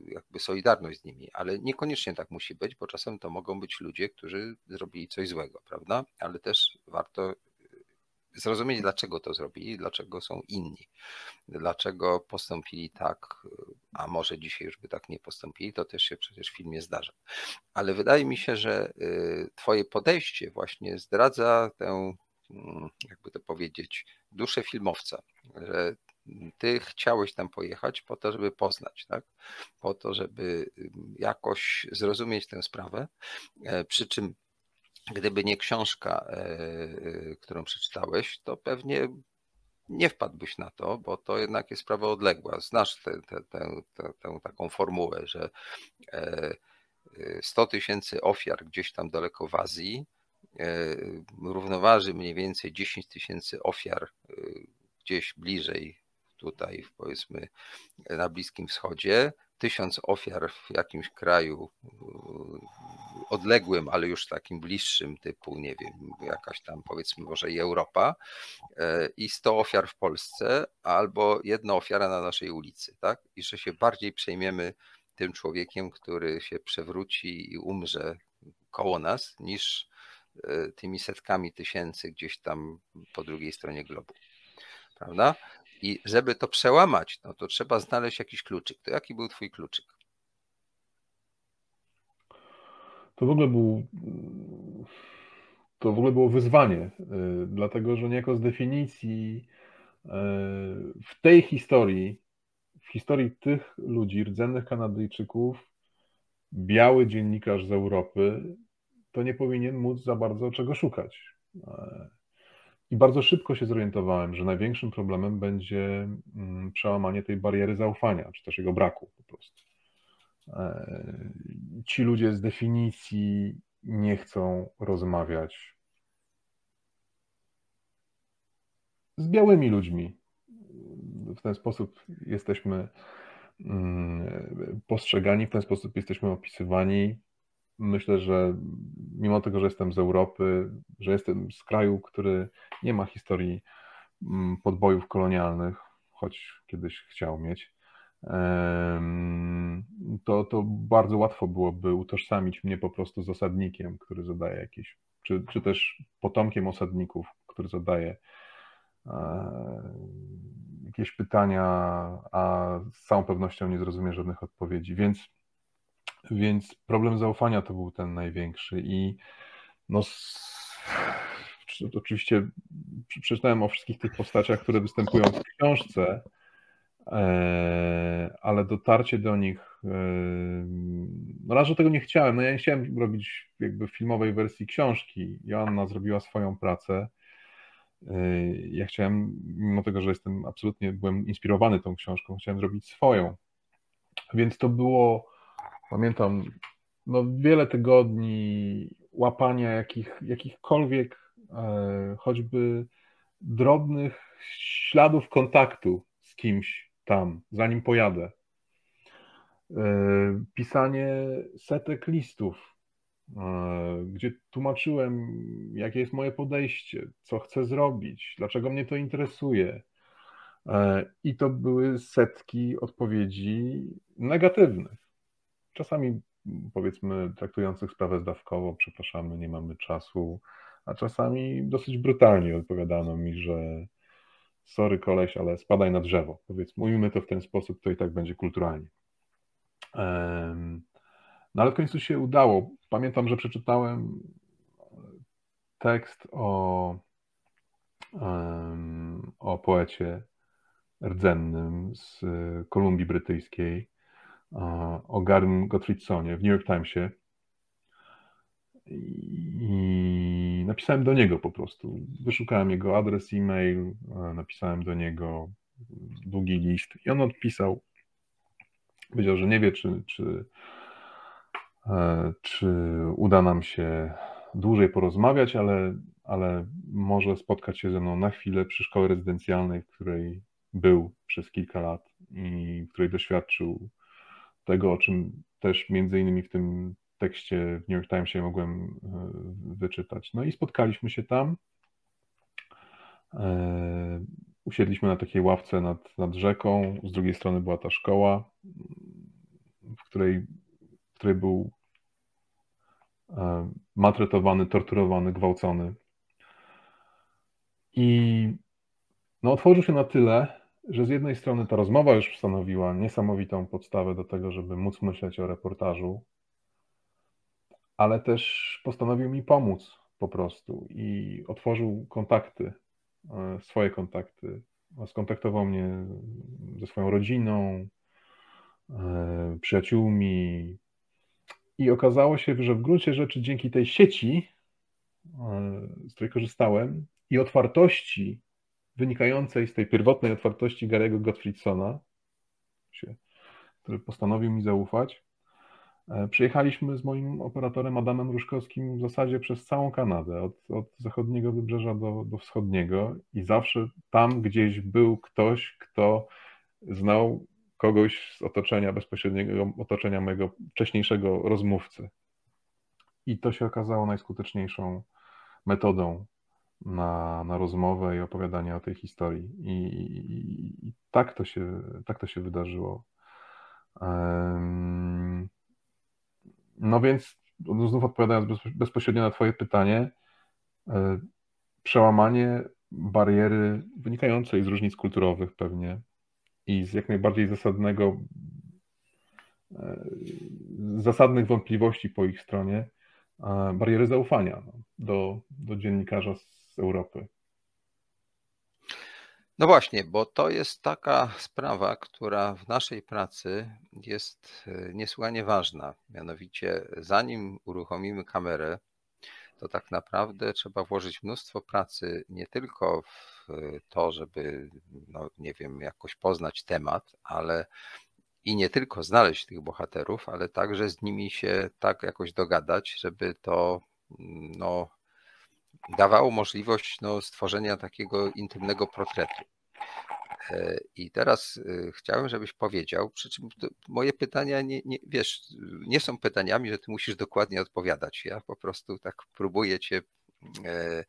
jakby solidarność z nimi, ale niekoniecznie tak musi być, bo czasem to mogą być ludzie, którzy zrobili coś złego, prawda? Ale też warto zrozumieć, dlaczego to zrobili, dlaczego są inni, dlaczego postąpili tak, a może dzisiaj już by tak nie postąpili, to też się przecież w filmie zdarza. Ale wydaje mi się, że y, Twoje podejście właśnie zdradza tę, mm, jakby to powiedzieć, duszę filmowca, że ty chciałeś tam pojechać po to, żeby poznać, tak? Po to, żeby jakoś zrozumieć tę sprawę. E, przy czym Gdyby nie książka, e, e, którą przeczytałeś, to pewnie nie wpadłbyś na to, bo to jednak jest sprawa odległa. Znasz tę, taką formułę, że 100 e, tysięcy ofiar gdzieś tam daleko w Azji równoważy mniej więcej 10 tysięcy ofiar gdzieś bliżej tutaj, powiedzmy, na Bliskim Wschodzie, tysiąc ofiar w jakimś kraju odległym, ale już takim bliższym, typu, nie wiem, jakaś tam powiedzmy może i Europa, e, i 100 ofiar w Polsce, albo jedna ofiara na naszej ulicy, tak? I że się bardziej przejmiemy tym człowiekiem, który się przewróci i umrze koło nas, niż e, tymi setkami tysięcy gdzieś tam po drugiej stronie globu. Prawda? I żeby to przełamać, no to trzeba znaleźć jakiś kluczyk. To jaki był twój kluczyk? To w ogóle był to w ogóle było wyzwanie, y, dlatego że niejako z definicji y, w tej historii, w historii tych ludzi, rdzennych Kanadyjczyków, biały dziennikarz z Europy to nie powinien móc za bardzo czego szukać. I bardzo szybko się zorientowałem, że największym problemem będzie mm, przełamanie tej bariery zaufania, czy też jego braku po prostu. E, ci ludzie z definicji nie chcą rozmawiać z białymi ludźmi. W ten sposób jesteśmy mm, postrzegani, w ten sposób jesteśmy opisywani myślę, że mimo tego, że jestem z Europy, że jestem z kraju, który nie ma historii mm, podbojów kolonialnych, choć kiedyś chciał mieć, to, to bardzo łatwo byłoby utożsamić mnie po prostu z osadnikiem, który zadaje jakieś, czy, czy też potomkiem osadników, który zadaje e, jakieś pytania, a z całą pewnością nie zrozumie żadnych odpowiedzi. Więc, więc problem zaufania to był ten największy i no, oczywiście przeczytałem o wszystkich tych postaciach, które występują w książce, e, ale dotarcie do nich, e, no raz, że tego nie chciałem, no ja nie chciałem robić jakby filmowej wersji książki, Joanna zrobiła swoją pracę, e, ja chciałem, mimo tego, że jestem absolutnie, byłem inspirowany tą książką, chciałem zrobić swoją, więc to było, pamiętam, no wiele tygodni łapania jakich, jakichkolwiek E, choćby drobnych śladów kontaktu z kimś tam, zanim pojadę. E, pisanie setek listów, e, gdzie tłumaczyłem, jakie jest moje podejście, co chcę zrobić, dlaczego mnie to interesuje. I to były setki odpowiedzi negatywnych. Czasami, powiedzmy, traktujących sprawę zdawkowo, przepraszamy, nie mamy czasu, a czasami dosyć brutalnie odpowiadano mi, że sorry koleś, ale spadaj na drzewo. Powiedz, mówimy to w ten sposób, to i tak będzie kulturalnie. No ale w końcu się udało. Pamiętam, że przeczytałem tekst o, o poecie rdzennym z Kolumbii Brytyjskiej, o Garym Gottfriedsonie w New York Timesie. I napisałem do niego po prostu. Wyszukałem jego adres e-mail, napisałem do niego długi list i on odpisał. Powiedział, że nie wie, czy, czy, e, czy uda nam się dłużej porozmawiać, ale, ale może spotkać się ze mną na chwilę przy szkole rezydencjalnej, w której był przez kilka lat i w której doświadczył tego, o czym też między innymi w tym tekście w New York Timesie mogłem e, wyczytać. No i spotkaliśmy się tam. E, usiedliśmy na takiej ławce nad, nad rzeką. Z drugiej strony była ta szkoła, w której, w której był e, maltretowany, torturowany, gwałcony. I no, otworzył się na tyle, że z jednej strony ta rozmowa już stanowiła niesamowitą podstawę do tego, żeby móc myśleć o reportażu, ale też postanowił mi pomóc po prostu i otworzył kontakty, e, swoje kontakty. Skontaktował mnie ze swoją rodziną, e, przyjaciółmi i okazało się, że w gruncie rzeczy dzięki tej sieci, e, z której korzystałem i otwartości wynikającej z tej pierwotnej otwartości Garego Gottfriedsona, który postanowił mi zaufać, E, przyjechaliśmy z moim operatorem Adamem Ruszkowskim w zasadzie przez całą Kanadę, od, od zachodniego wybrzeża do, do wschodniego i zawsze tam gdzieś był ktoś, kto znał kogoś z otoczenia, bezpośredniego otoczenia mojego wcześniejszego rozmówcy. I to się okazało najskuteczniejszą metodą na, na rozmowę i opowiadanie o tej historii. I, i, i tak, to się, tak to się wydarzyło. No więc znów odpowiadając bezpośrednio na Twoje pytanie, e, przełamanie bariery wynikającej z różnic kulturowych pewnie i z jak najbardziej zasadnego, e, zasadnych wątpliwości po ich stronie, bariery zaufania no, do, do dziennikarza z Europy. No właśnie, bo to jest taka sprawa, która w naszej pracy jest e, niesłychanie ważna. Mianowicie, zanim uruchomimy kamerę, to tak naprawdę trzeba włożyć mnóstwo pracy nie tylko w to, żeby, no nie wiem, jakoś poznać temat, ale i nie tylko znaleźć tych bohaterów, ale także z nimi się tak jakoś dogadać, żeby to no, dawało możliwość no, stworzenia takiego intymnego portretu. E, I teraz e, chciałem, żebyś powiedział, przy czym moje pytania, nie, nie, wiesz, nie są pytaniami, że ty musisz dokładnie odpowiadać. Ja po prostu tak próbuję cię e,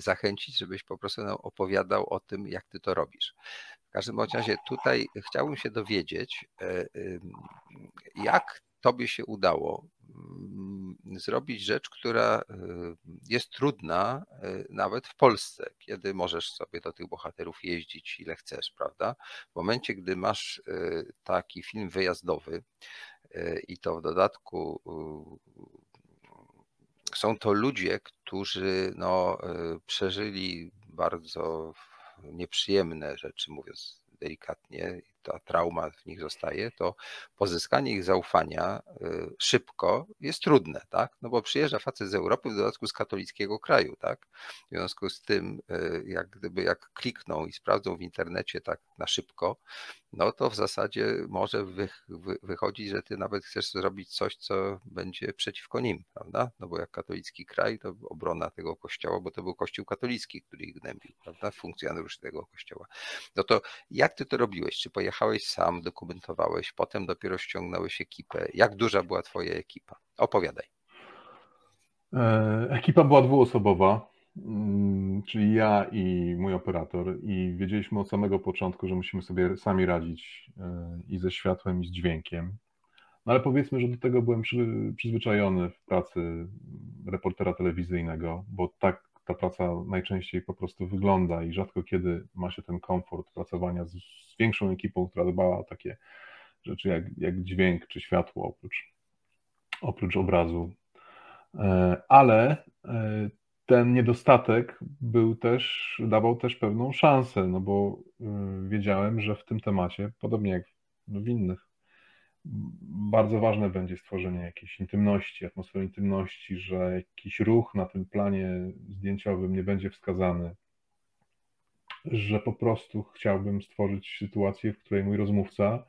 zachęcić, żebyś po prostu nam opowiadał o tym, jak ty to robisz. W każdym razie tutaj chciałbym się dowiedzieć, jak tobie się udało zrobić rzecz, która jest trudna nawet w Polsce, kiedy możesz sobie do tych bohaterów jeździć ile chcesz, prawda? W momencie, gdy masz taki film wyjazdowy i to w dodatku są to ludzie, którzy no, przeżyli bardzo nieprzyjemne rzeczy, mówiąc delikatnie, ta trauma w nich zostaje, to pozyskanie ich zaufania y, szybko jest trudne, tak? No bo przyjeżdża facet z Europy, w dodatku z katolickiego kraju, tak? W związku z tym, y, jak gdyby jak klikną i sprawdzą w internecie tak na szybko, no to w zasadzie może wy, wy, wychodzić, że ty nawet chcesz zrobić coś, co będzie przeciwko nim, prawda? No bo jak katolicki kraj, to obrona tego kościoła, bo to był kościół katolicki, który ich gnębił, prawda? Funkcjonariusz tego kościoła. No to jak ty to robiłeś? Czy pojechałeś jechałeś sam, dokumentowałeś, potem dopiero ściągnąłeś ekipę. Jak duża była twoja ekipa? Opowiadaj. E, ekipa była dwuosobowa, mm, czyli ja i mój operator i wiedzieliśmy od samego początku, że musimy sobie sami radzić e, i ze światłem, i z dźwiękiem. No ale powiedzmy, że do tego byłem przyzwyczajony w pracy reportera telewizyjnego, bo tak ta praca najczęściej po prostu wygląda i rzadko kiedy ma się ten komfort pracowania z, z większą ekipą, która dbała o takie rzeczy jak, jak dźwięk czy światło oprócz, oprócz obrazu. E, ale e, ten niedostatek był też, dawał też pewną szansę, no bo e, wiedziałem, że w tym temacie, podobnie jak w innych bardzo ważne będzie stworzenie jakiejś intymności, atmosfery intymności, że jakiś ruch na tym planie zdjęciowym nie będzie wskazany, że po prostu chciałbym stworzyć sytuację, w której mój rozmówca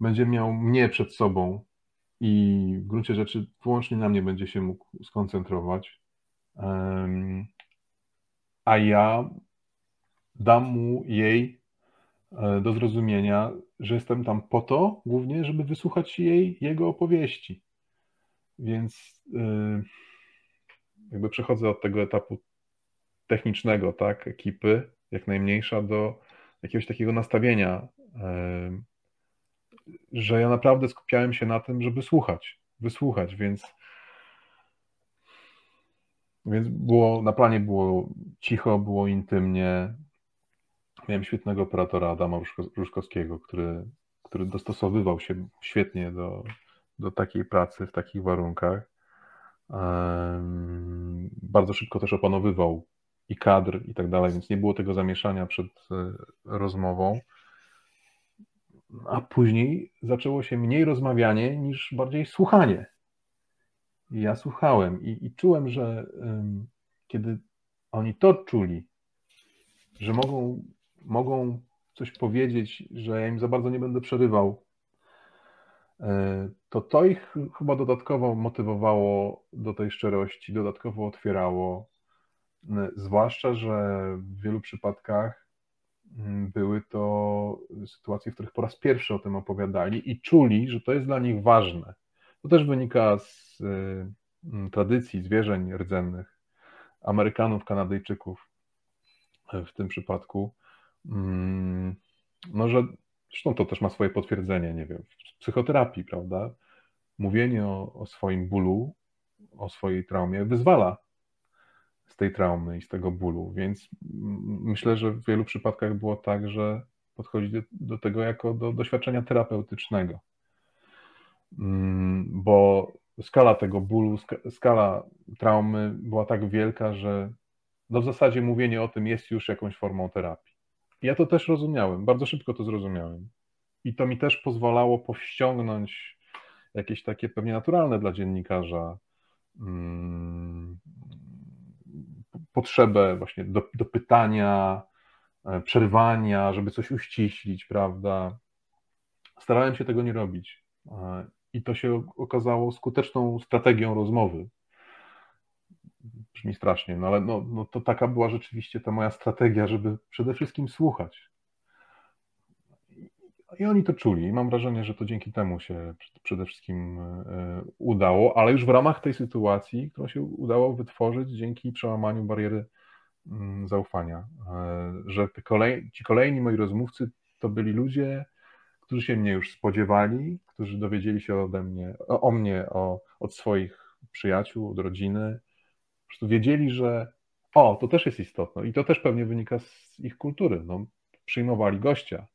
będzie miał mnie przed sobą i w gruncie rzeczy wyłącznie na mnie będzie się mógł skoncentrować, a ja dam mu jej E, do zrozumienia, że jestem tam po to głównie, żeby wysłuchać jej, jego opowieści. Więc e, jakby przechodzę od tego etapu technicznego, tak, ekipy, jak najmniejsza, do jakiegoś takiego nastawienia, że ja naprawdę skupiałem się na tym, żeby słuchać, wysłuchać, więc więc było, na planie było cicho, było intymnie, Miałem świetnego operatora Adama Różkowskiego, który, który dostosowywał się świetnie do, do takiej pracy w takich warunkach. Bardzo szybko też opanowywał i kadr i tak dalej, więc nie było tego zamieszania przed e, rozmową. A później zaczęło się mniej rozmawianie niż bardziej słuchanie. I ja słuchałem i, i czułem, że um, kiedy oni to czuli, że mogą mogą coś powiedzieć, że ja im za bardzo nie będę przerywał, e, to to ich chyba dodatkowo motywowało do tej szczerości, dodatkowo otwierało. E, zwłaszcza, że w wielu przypadkach mm, były to sytuacje, w których po raz pierwszy o tym opowiadali i czuli, że to jest dla nich ważne. To też wynika z e, tradycji zwierzeń rdzennych Amerykanów, Kanadyjczyków w tym przypadku, Mm, no, że zresztą to też ma swoje potwierdzenie, nie wiem, w psychoterapii, prawda? Mówienie o, o swoim bólu, o swojej traumie wyzwala z tej traumy i z tego bólu, więc myślę, że w wielu przypadkach było tak, że podchodzi do, tego jako do doświadczenia terapeutycznego, mm, bo skala tego bólu, skala traumy była tak wielka, że no w zasadzie mówienie o tym jest już jakąś formą terapii. Ja to też rozumiałem, bardzo szybko to zrozumiałem. I to mi też pozwalało powściągnąć jakieś takie pewnie naturalne dla dziennikarza hmm, potrzebę właśnie do, do pytania, e, przerwania, żeby coś uściślić, prawda. Starałem się tego nie robić. E, I to się okazało skuteczną strategią rozmowy brzmi strasznie, no ale no, no to taka była rzeczywiście ta moja strategia, żeby przede wszystkim słuchać. I oni to czuli. Mam wrażenie, że to dzięki temu się przede wszystkim udało, ale już w ramach tej sytuacji, którą się udało wytworzyć dzięki przełamaniu bariery mm, zaufania. Że kolej, ci kolejni moi rozmówcy to byli ludzie, którzy się mnie już spodziewali, którzy dowiedzieli się ode mnie, o, o mnie o, od swoich przyjaciół, od rodziny. Po prostu wiedzieli, że o, to też jest istotne i to też pewnie wynika z ich kultury. No, przyjmowali gościa, e,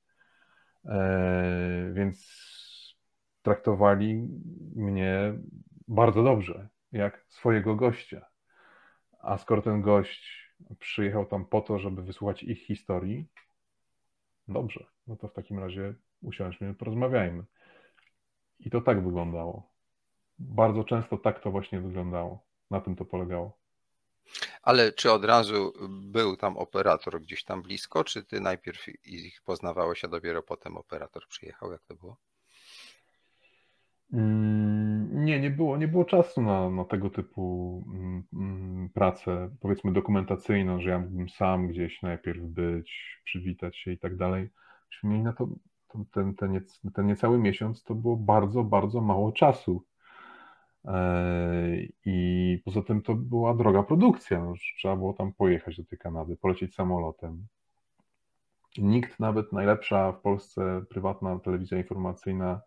więc traktowali mnie bardzo dobrze, jak swojego gościa. A skoro ten gość przyjechał tam po to, żeby wysłuchać ich historii, dobrze, no to w takim razie usiądźmy, porozmawiajmy. I to tak wyglądało. Bardzo często tak to właśnie wyglądało. Na tym to polegało. Ale czy od razu był tam operator gdzieś tam blisko, czy ty najpierw ich poznawałeś, a dopiero potem operator przyjechał? Jak to było? Mm, nie, nie było, nie było czasu na, na tego typu mm, mm, pracę, powiedzmy dokumentacyjną, że ja mógłbym sam gdzieś najpierw być, przywitać się i tak dalej. Myśmy mieli na to ten, ten, ten niecały miesiąc to było bardzo, bardzo mało czasu. E, I poza tym to była droga produkcja. No, trzeba było tam pojechać do tej Kanady, polecieć samolotem. Nikt, nawet najlepsza w Polsce prywatna telewizja informacyjna,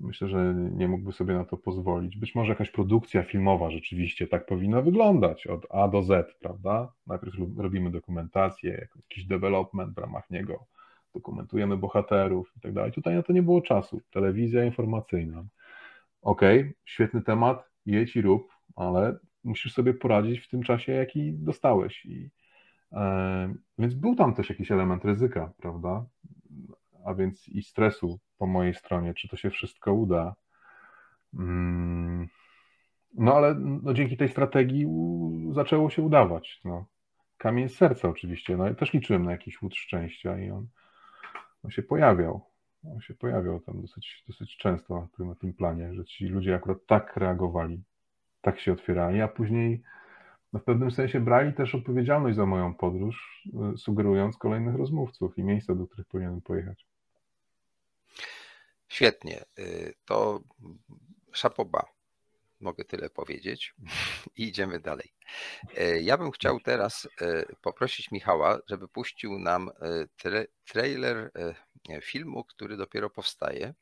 myślę, że nie mógłby sobie na to pozwolić. Być może jakaś produkcja filmowa rzeczywiście tak powinna wyglądać od A do Z, prawda? Najpierw robimy dokumentację, jakiś development w ramach niego dokumentujemy bohaterów i tak dalej. Tutaj na to nie było czasu. Telewizja informacyjna. Okej, okay, świetny temat, jedź i rób, ale musisz sobie poradzić w tym czasie, jaki dostałeś. I, e, więc był tam też jakiś element ryzyka, prawda? A więc i stresu po mojej stronie, czy to się wszystko uda. Mm, no ale no, dzięki tej strategii u, zaczęło się udawać. No. Kamień z serca oczywiście. No, ja też liczyłem na jakiś łód szczęścia i on, on się pojawiał. On się pojawiał tam dosyć, dosyć często na tym, planie, że ci ludzie akurat tak reagowali, tak się otwierali, a później no w pewnym sensie brali też odpowiedzialność za moją podróż, y, sugerując kolejnych rozmówców i miejsca, do których powinienem pojechać. Świetnie. Y, to szapoba mogę tyle powiedzieć. I idziemy dalej. E, ja bym chciał teraz poprosić Michała, żeby puścił nam tra trailer filmu, który dopiero powstaje.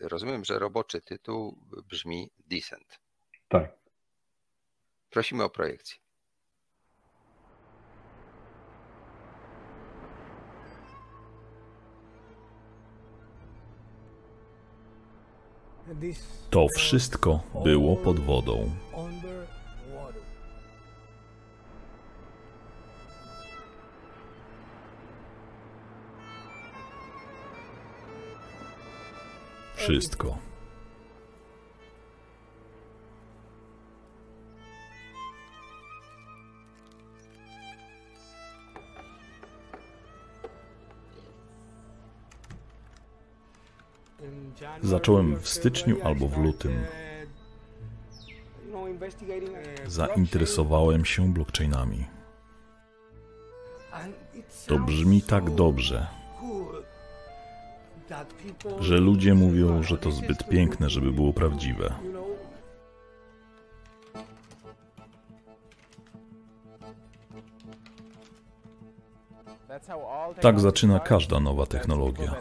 Rozumiem, że roboczy tytuł brzmi Descent. Tak. Prosimy o projekcję. To wszystko było pod wodą. Wszystko. Zacząłem w styczniu albo w lutym. Zainteresowałem się blockchainami. To brzmi tak dobrze, że ludzie mówią, że to zbyt piękne, żeby było prawdziwe. Tak zaczyna każda nowa technologia.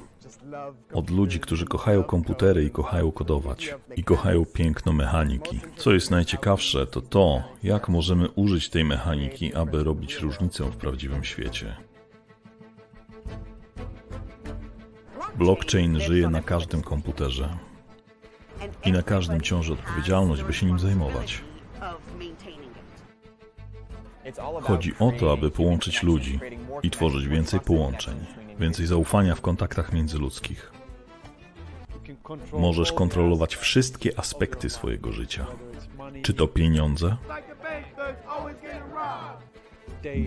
Od ludzi, którzy kochają komputery i kochają kodować, i kochają piękno mechaniki. Co jest najciekawsze, to to, jak możemy użyć tej mechaniki, aby robić różnicę w prawdziwym świecie. Blockchain żyje na każdym komputerze i na każdym ciąży odpowiedzialność, by się nim zajmować. Chodzi o to, aby połączyć ludzi i tworzyć więcej połączeń, więcej zaufania w kontaktach międzyludzkich. Możesz kontrolować wszystkie aspekty swojego życia. Czy to pieniądze,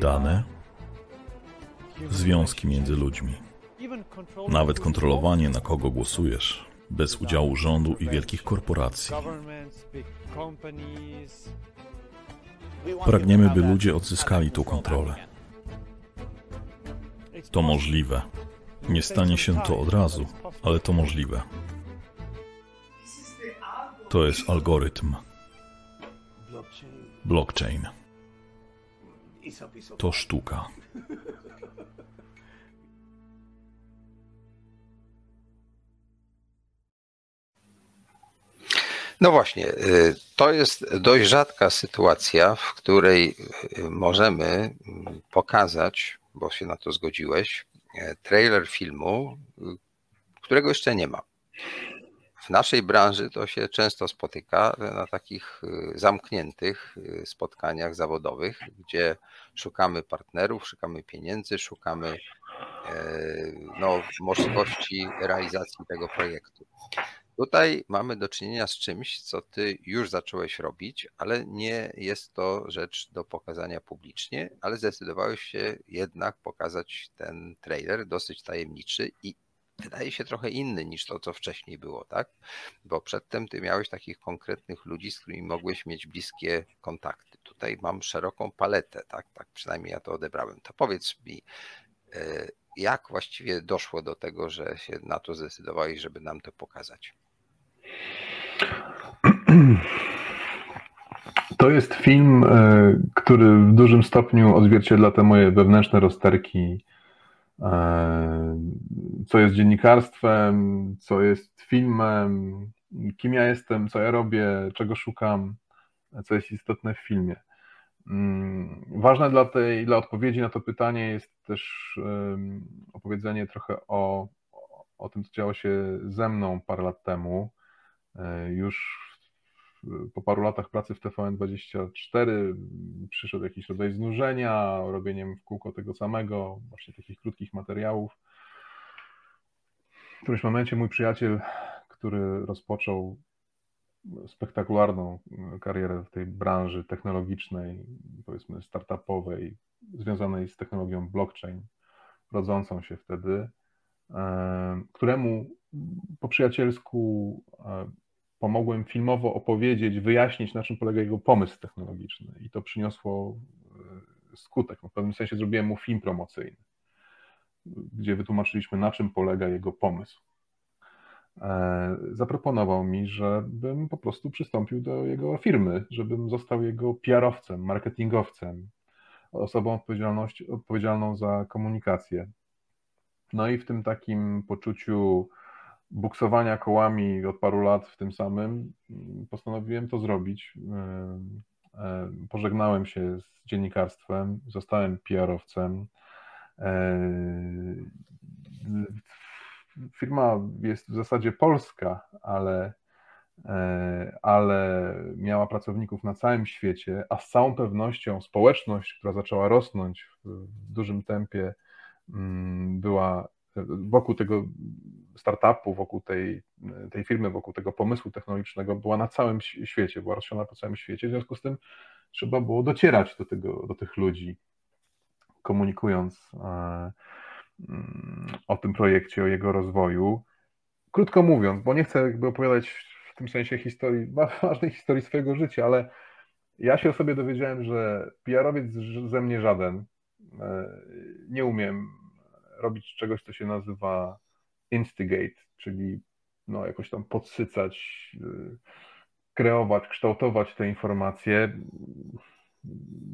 dane, związki między ludźmi, nawet kontrolowanie, na kogo głosujesz, bez udziału rządu i wielkich korporacji. Pragniemy, by ludzie odzyskali tą kontrolę. To możliwe. Nie stanie się to od razu, ale to możliwe. To jest algorytm. Blockchain. To sztuka. No właśnie, y, to jest dość rzadka sytuacja, w której y, możemy mm, pokazać, bo się na to zgodziłeś, e, trailer filmu, y, którego jeszcze nie ma. W naszej branży to się często spotyka na takich zamkniętych spotkaniach zawodowych, gdzie szukamy partnerów, szukamy pieniędzy, szukamy e, no, możliwości realizacji tego projektu. Tutaj mamy do czynienia z czymś, co ty już zacząłeś robić, ale nie jest to rzecz do pokazania publicznie, ale zdecydowałeś się jednak pokazać ten trailer, dosyć tajemniczy i wydaje się trochę inny niż to, co wcześniej było, tak? Bo przedtem ty miałeś takich konkretnych ludzi, z którymi mogłeś mieć bliskie kontakty. Tutaj mam szeroką paletę, tak? Tak przynajmniej ja to odebrałem. To powiedz mi, e, jak właściwie doszło do tego, że się na to zdecydowałeś, żeby nam to pokazać? To jest film, e, który w dużym stopniu odzwierciedla te moje wewnętrzne rozterki, e, co jest dziennikarstwem, co jest filmem, kim ja jestem, co ja robię, czego szukam, co jest istotne w filmie. Mm, ważne dla tej, dla odpowiedzi na to pytanie jest też opowiedzenie trochę o, o tym, co działo się ze mną parę lat temu. E, już po paru latach pracy w TVN24 przyszedł jakiś rodzaj znużenia robieniem w kółko tego samego, właśnie takich krótkich materiałów. W którymś momencie mój przyjaciel, który rozpoczął spektakularną karierę w tej branży technologicznej, powiedzmy startupowej, związanej z technologią blockchain, rodzącą się wtedy, e, któremu po przyjacielsku e, pomogłem filmowo opowiedzieć, wyjaśnić, na czym polega jego pomysł technologiczny. I to przyniosło e, skutek. W pewnym sensie zrobiłem mu film promocyjny, gdzie wytłumaczyliśmy, na czym polega jego pomysł. E, zaproponował mi, żebym po prostu przystąpił do jego firmy, żebym został jego PR-owcem, marketingowcem, osobą odpowiedzialną za komunikację. No i w tym takim poczuciu buksowania kołami od paru lat w tym samym postanowiłem to zrobić. E, e, pożegnałem się z dziennikarstwem, zostałem PR-owcem firma jest w zasadzie polska, ale, e, ale miała pracowników na całym świecie, a z całą pewnością społeczność, która zaczęła rosnąć w dużym tempie, mm, była wokół tego startupu, wokół tej, tej firmy, wokół tego pomysłu technologicznego, była na całym świecie, była rozsiana po całym świecie. W związku z tym trzeba było docierać do, tego, do tych ludzi, komunikując e, o tym projekcie, o jego rozwoju. Krótko mówiąc, bo nie chcę jakby opowiadać w tym sensie historii, ważnej historii swojego życia, ale ja się o sobie dowiedziałem, że PR-owiec ze mnie żaden. E, nie umiem robić czegoś, co się nazywa instigate, czyli no, jakoś tam podsycać, e, kreować, kształtować te informacje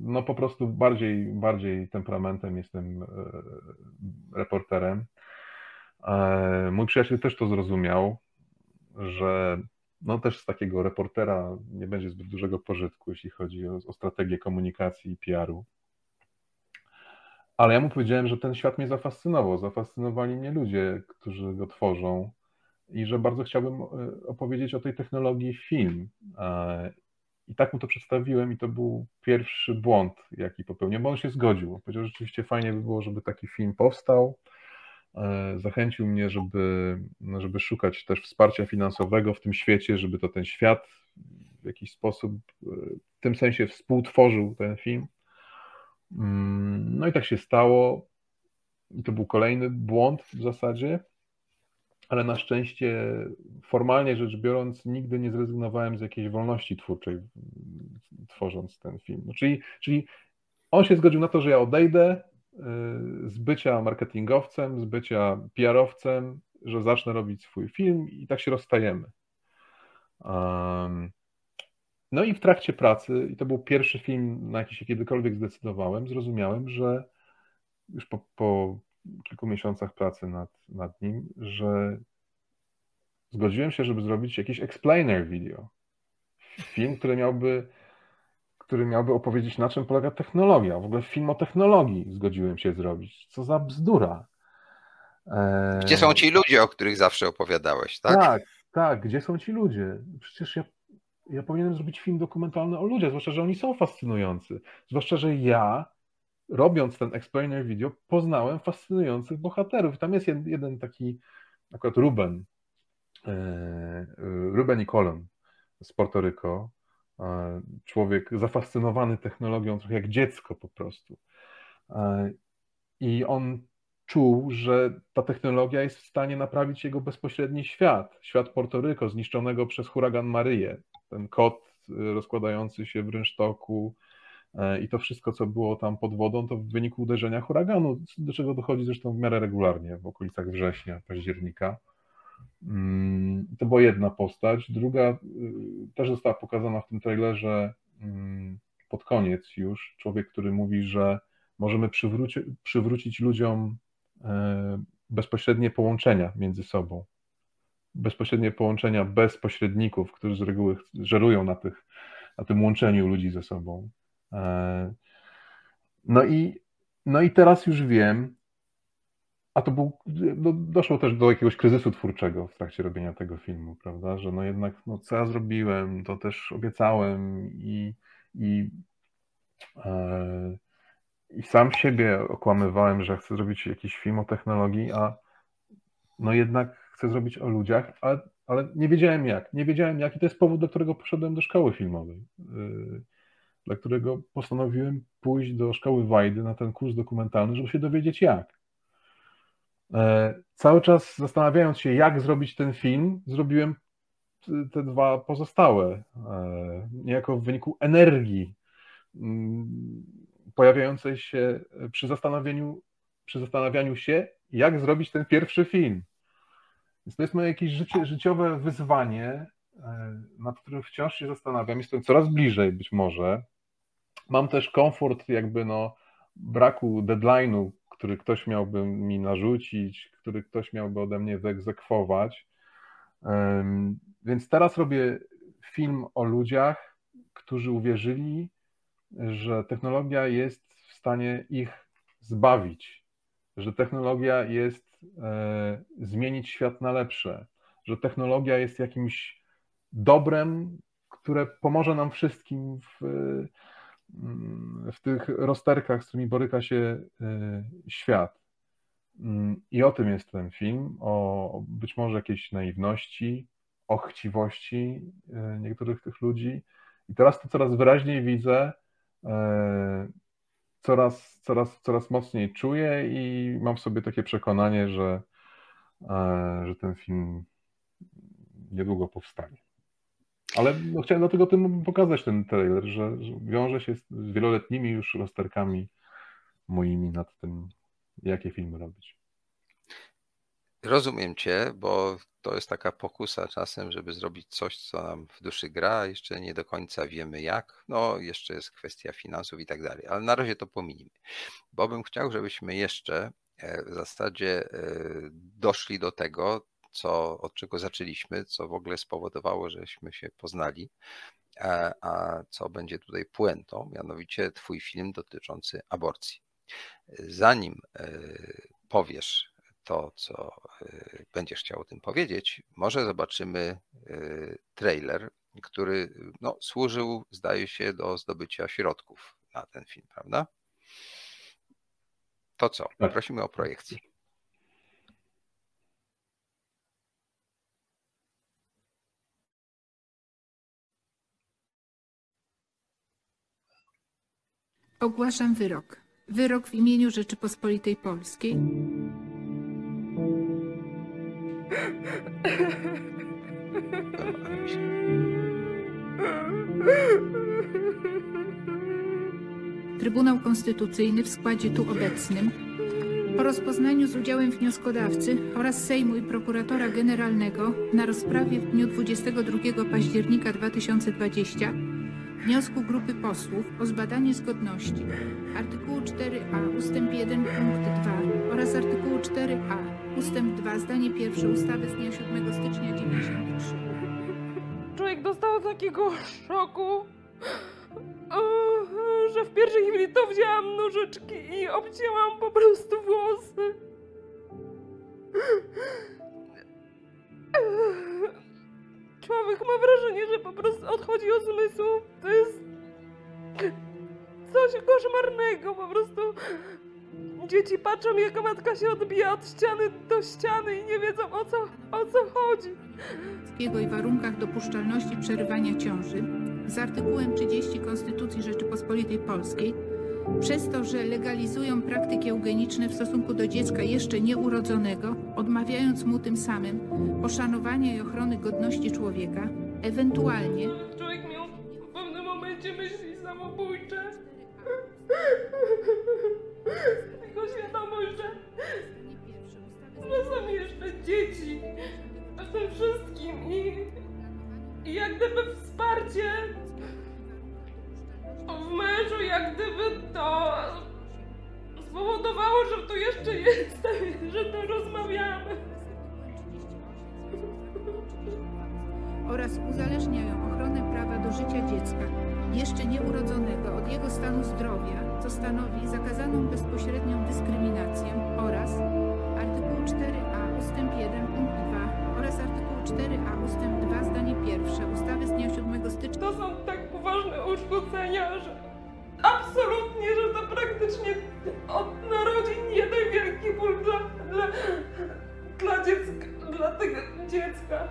no po prostu bardziej, bardziej temperamentem jestem e, reporterem. E, mój przyjaciel też to zrozumiał, że no też z takiego reportera nie będzie zbyt dużego pożytku, jeśli chodzi o, o strategię komunikacji i PR-u. Ale ja mu powiedziałem, że ten świat mnie zafascynował. Zafascynowali mnie ludzie, którzy go tworzą i że bardzo chciałbym e, opowiedzieć o tej technologii film i tak mu to przedstawiłem i to był pierwszy błąd, jaki popełniłem, bo on się zgodził. Powiedział, że rzeczywiście fajnie by było, żeby taki film powstał. E, zachęcił mnie, żeby, żeby szukać też wsparcia finansowego w tym świecie, żeby to ten świat w jakiś sposób e, w tym sensie współtworzył ten film. Mm, no i tak się stało. To był kolejny błąd w zasadzie ale na szczęście, formalnie rzecz biorąc, nigdy nie zrezygnowałem z jakiejś wolności twórczej, tworząc ten film. No, czyli, czyli on się zgodził na to, że ja odejdę, z bycia marketingowcem, z bycia PR-owcem, że zacznę robić swój film i tak się rozstajemy. No i w trakcie pracy, i to był pierwszy film, na jaki się kiedykolwiek zdecydowałem, zrozumiałem, że już po, po kilku miesiącach pracy nad, nad nim, że zgodziłem się, żeby zrobić jakiś explainer video. Film, który miałby, który miałby opowiedzieć, na czym polega technologia. W ogóle film o technologii zgodziłem się zrobić. Co za bzdura. Gdzie są ci ludzie, o których zawsze opowiadałeś, tak? Tak, tak, gdzie są ci ludzie? Przecież ja, ja powinienem zrobić film dokumentalny o ludziach, zwłaszcza, że oni są fascynujący. Zwłaszcza, że ja, robiąc ten explainer video, poznałem fascynujących bohaterów. Tam jest jeden, taki, akurat Ruben, e, Ruben i Colin z Porto Rico. E, człowiek zafascynowany technologią, trochę jak dziecko po prostu. E, I on czuł, że ta technologia jest w stanie naprawić jego bezpośredni świat, świat Portoryko, zniszczonego przez huragan Maryję. Ten kot y, rozkładający się w rynsztoku e, i to wszystko, co było tam pod wodą, to w wyniku uderzenia huraganu, do czego dochodzi zresztą w miarę regularnie w okolicach września, października. Mm, to była jedna postać. Druga y, też została pokazana w tym trailerze mm, pod koniec już. Człowiek, który mówi, że możemy przywróci, przywrócić ludziom E, bezpośrednie połączenia między sobą. Bezpośrednie połączenia bez pośredników, którzy z reguły żerują na, tych, na tym łączeniu ludzi ze sobą. E, no i, no i teraz już wiem, a to był, no doszło też do jakiegoś kryzysu twórczego w trakcie robienia tego filmu, prawda, że no jednak, no co ja zrobiłem, to też obiecałem i, i e, i sam siebie okłamywałem, że chcę zrobić jakiś film o technologii, a no jednak chcę zrobić o ludziach, ale, ale nie wiedziałem jak. Nie wiedziałem jak i to jest powód, dla którego poszedłem do szkoły filmowej, yy, dla którego postanowiłem pójść do szkoły Wajdy na ten kurs dokumentalny, żeby się dowiedzieć jak. E, cały czas zastanawiając się, jak zrobić ten film, zrobiłem te dwa pozostałe. E, niejako w wyniku energii mm, pojawiającej się przy zastanowieniu, przy zastanawianiu się, jak zrobić ten pierwszy film. Więc to jest moje jakieś życie, życiowe wyzwanie, e, nad którym wciąż się zastanawiam. Jestem coraz bliżej być może. Mam też komfort jakby no braku deadline'u, który ktoś miałby mi narzucić, który ktoś miałby ode mnie wyegzekwować. Więc teraz robię film o ludziach, którzy uwierzyli, że technologia jest w stanie ich zbawić, że technologia jest zmienić świat na lepsze, że technologia jest jakimś dobrem, które pomoże nam wszystkim w, mm, w tych rozterkach, z którymi boryka się e, świat. Mm, I o tym jest ten film, o być może jakiejś naiwności, o chciwości e, niektórych tych ludzi. I teraz to coraz wyraźniej widzę, E, coraz, coraz, coraz mocniej czuję i mam sobie takie przekonanie, że, e, że ten film niedługo powstanie. Ale no, chciałem dlatego tym pokazać ten trailer, że, że wiąże się z wieloletnimi już rozterkami moimi nad tym, jakie filmy robić. Rozumiem Cię, bo to jest taka pokusa czasem, żeby zrobić coś, co nam w duszy gra, jeszcze nie do końca wiemy jak. No, jeszcze jest kwestia finansów i tak dalej, ale na razie to pominimy. Bo bym chciał, żebyśmy jeszcze e, w zasadzie e, doszli do tego, co, od czego zaczęliśmy, co w ogóle spowodowało, żeśmy się poznali, a, a co będzie tutaj puentą, mianowicie Twój film dotyczący aborcji. Zanim e, powiesz, to, co y, będziesz chciał o tym powiedzieć, może zobaczymy y, trailer, który no, służył, zdaje się, do zdobycia środków na ten film, prawda? To co? Tak. Prosimy o projekcję. Ogłaszam wyrok. Wyrok w imieniu Rzeczypospolitej Polskiej. Trybunał Konstytucyjny w składzie tu obecnym po rozpoznaniu z udziałem wnioskodawcy oraz Sejmu i prokuratora generalnego na rozprawie w dniu 22 października 2020 wniosku grupy posłów o zbadanie zgodności artykułu 4a ust. 1 punkt 2 oraz artykułu 4a ust. 2 zdanie pierwsze ustawy z dnia 7 stycznia 93 Człowiek dostał takiego szoku, o, że w pierwszej chwili to wzięłam nożyczki i obcięłam po prostu włosy. Człowiek ma wrażenie, że po prostu odchodzi od zmysłu. To jest coś koszmarnego, po prostu. Dzieci patrzą, jak matka się odbija od ściany do ściany i nie wiedzą o co, o co chodzi. jego i warunkach dopuszczalności przerywania ciąży z artykułem 30 Konstytucji Rzeczypospolitej Polskiej przez to, że legalizują praktyki eugeniczne w stosunku do dziecka jeszcze nieurodzonego, odmawiając mu tym samym poszanowania i ochrony godności człowieka, ewentualnie Człowiek miał w pewnym momencie myśli samobójcze. Tylko świadomość, że, że są jeszcze dzieci w tym wszystkim i, i jak gdyby wsparcie w mężu, jak gdyby to spowodowało, że tu jeszcze jestem, że tu rozmawiamy. oraz uzależniają ochronę prawa do życia dziecka jeszcze nieurodzonego od jego stanu zdrowia, co stanowi zakazaną bezpośrednią dyskryminację oraz artykuł 4a ust. 1 punkt 2 oraz artykuł 4a ust. 2 zdanie pierwsze ustawy z dnia 7 stycznia To są tak poważne uszkodzenia, że absolutnie, że to praktycznie od narodzin jeden wielki ból dla, dla, dla dziecka, dla tego dziecka.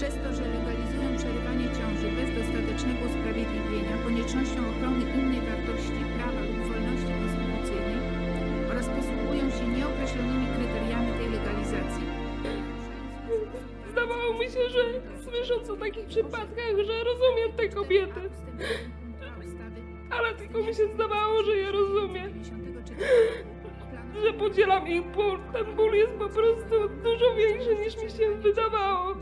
Przez to, że legalizują przerywanie ciąży bez dostatecznego usprawiedliwienia koniecznością ochrony innej wartości prawa lub wolności konstytucyjnej oraz posługują się nieokreślonymi kryteriami tej legalizacji. Zdawało mi się, że słysząc o takich przypadkach, że rozumiem te kobiety. Ale tylko mi się zdawało, że je rozumiem. Że podzielam ich ból. Ten ból jest po prostu dużo większy niż mi się wydawało.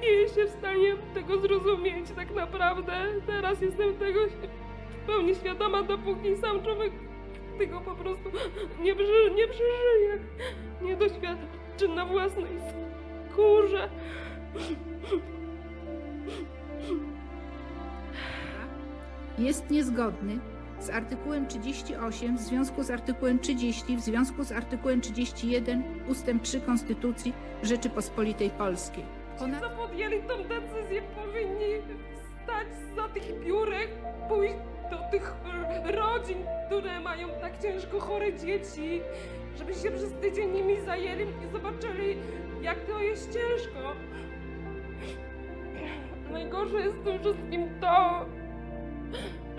Nie jestem w stanie tego zrozumieć tak naprawdę. Teraz jestem tego w pełni świadoma, dopóki sam człowiek tego po prostu nie, przeży, nie przeżyje, nie doświadczy na własnej skórze. jest niezgodny z artykułem 38 w związku z artykułem 30 w związku z artykułem 31 ustęp 3 Konstytucji Rzeczypospolitej Polskiej. Ci, co podjęli tą decyzję, powinni stać za tych biurek, pójść do tych rodzin, które mają tak ciężko chore dzieci, żeby się przez tydzień nimi zajęli i zobaczyli, jak to jest ciężko. Najgorsze jest w tym wszystkim to,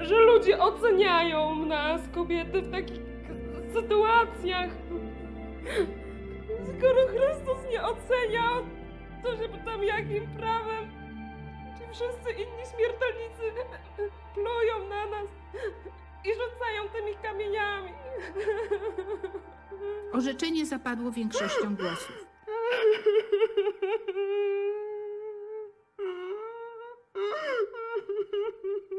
że ludzie oceniają nas, kobiety, w takich sytuacjach. Skoro Chrystus nie ocenia, to się pytam, jakim prawem ci wszyscy inni śmiertelnicy plują na nas i rzucają tymi kamieniami. Orzeczenie zapadło większością głosów.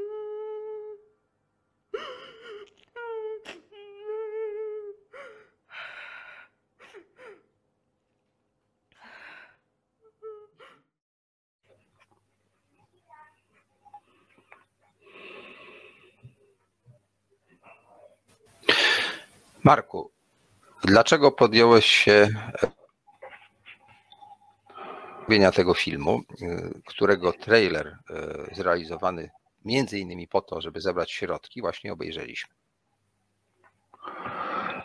Marku, dlaczego podjąłeś się robienia tego filmu, y, którego trailer y, zrealizowany między innymi po to, żeby zebrać środki, właśnie obejrzeliśmy?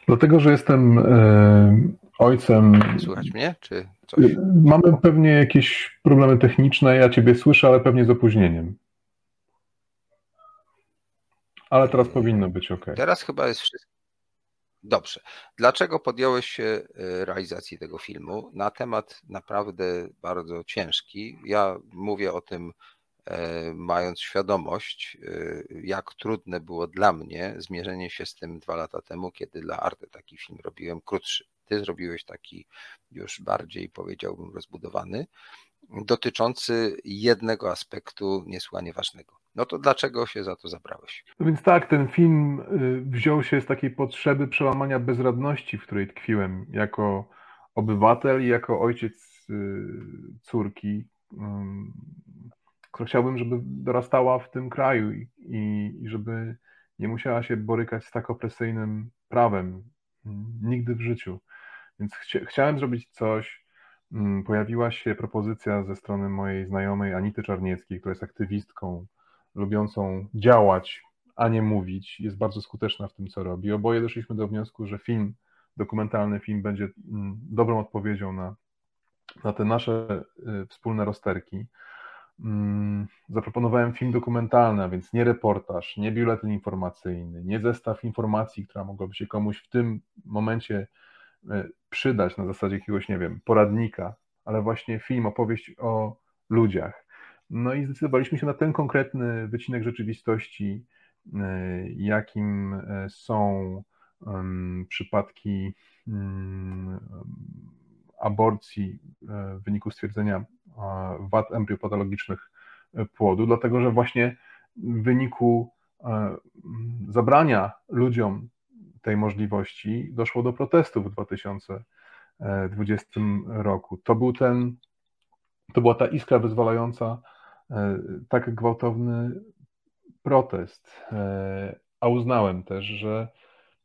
Dlatego, że jestem e, ojcem. Słychać mnie, czy coś? Mamy pewnie jakieś problemy techniczne. Ja Ciebie słyszę, ale pewnie z opóźnieniem. Ale teraz powinno być ok. Teraz chyba jest wszystko. Dobrze. Dlaczego podjąłeś się e, realizacji tego filmu? Na temat naprawdę bardzo ciężki. Ja mówię o tym, e, mając świadomość, e, jak trudne było dla mnie zmierzenie się z tym dwa lata temu, kiedy dla Arte taki film robiłem krótszy. Ty zrobiłeś taki już bardziej, powiedziałbym, rozbudowany, dotyczący jednego aspektu niesłychanie ważnego. No to dlaczego się za to zabrałeś? No więc tak, ten film y, wziął się z takiej potrzeby przełamania bezradności, w której tkwiłem jako obywatel i jako ojciec y, córki, która chciałbym, żeby dorastała w tym kraju i, i żeby nie musiała się borykać z tak opresyjnym prawem nigdy w życiu. Więc chcia, chciałem zrobić coś. Pojawiła się propozycja ze strony mojej znajomej Anity Czarnieckiej, która jest aktywistką lubiącą działać, a nie mówić, jest bardzo skuteczna w tym, co robi. Oboje doszliśmy do wniosku, że film, dokumentalny film będzie mm, dobrą odpowiedzią na, na te nasze y, wspólne rozterki. Mm, zaproponowałem film dokumentalny, a więc nie reportaż, nie biuletyn informacyjny, nie zestaw informacji, która mogłaby się komuś w tym momencie y, przydać na zasadzie jakiegoś, nie wiem, poradnika, ale właśnie film, opowieść o ludziach. No i zdecydowaliśmy się na ten konkretny wycinek rzeczywistości, e, jakim e, są przypadki mm, aborcji e, w wyniku stwierdzenia wad embryopatologicznych płodu, dlatego że właśnie w wyniku zabrania ludziom tej możliwości doszło do protestów w 2020 roku. To był ten, to była ta iskra wyzwalająca E, tak gwałtowny protest. E, a uznałem też, że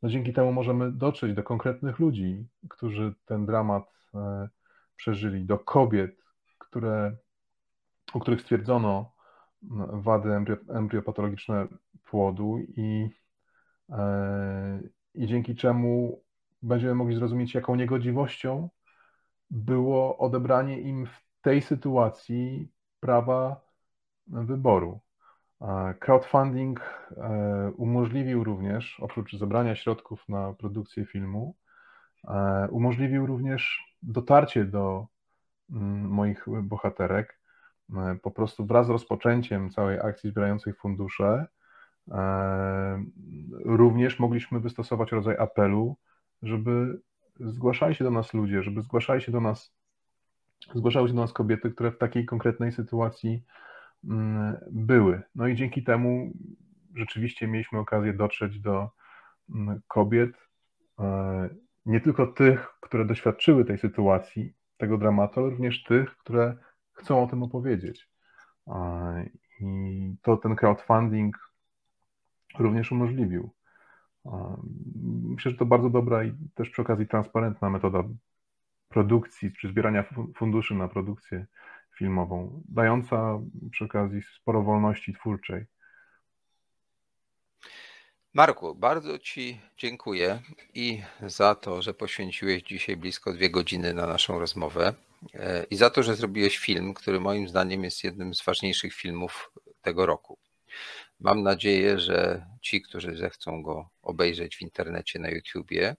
no dzięki temu możemy dotrzeć do konkretnych ludzi, którzy ten dramat e, przeżyli, do kobiet, które, u których stwierdzono no, wady embriopatologiczne płodu i, i dzięki czemu będziemy mogli zrozumieć, jaką niegodziwością było odebranie im w tej sytuacji prawa wyboru. Crowdfunding e, umożliwił również, oprócz zebrania środków na produkcję filmu, e, umożliwił również dotarcie do mm, moich bohaterek. E, po prostu wraz z rozpoczęciem całej akcji zbierającej fundusze, również mogliśmy wystosować rodzaj apelu, żeby zgłaszali się do nas ludzie, żeby zgłaszali się do nas, zgłaszały się do nas kobiety, które w takiej konkretnej sytuacji były. No i dzięki temu rzeczywiście mieliśmy okazję dotrzeć do mm, kobiet, e, nie tylko tych, które doświadczyły tej sytuacji, tego dramatu, ale również tych, które chcą o tym opowiedzieć. E, I to ten crowdfunding również umożliwił. E, myślę, że to bardzo dobra i też przy okazji transparentna metoda produkcji, czy zbierania funduszy na produkcję filmową, dająca przy okazji sporo wolności twórczej. Marku, bardzo Ci dziękuję i za to, że poświęciłeś dzisiaj blisko dwie godziny na naszą rozmowę e, i za to, że zrobiłeś film, który moim zdaniem jest jednym z ważniejszych filmów tego roku. Mam nadzieję, że ci, którzy zechcą go obejrzeć w internecie na YouTubie,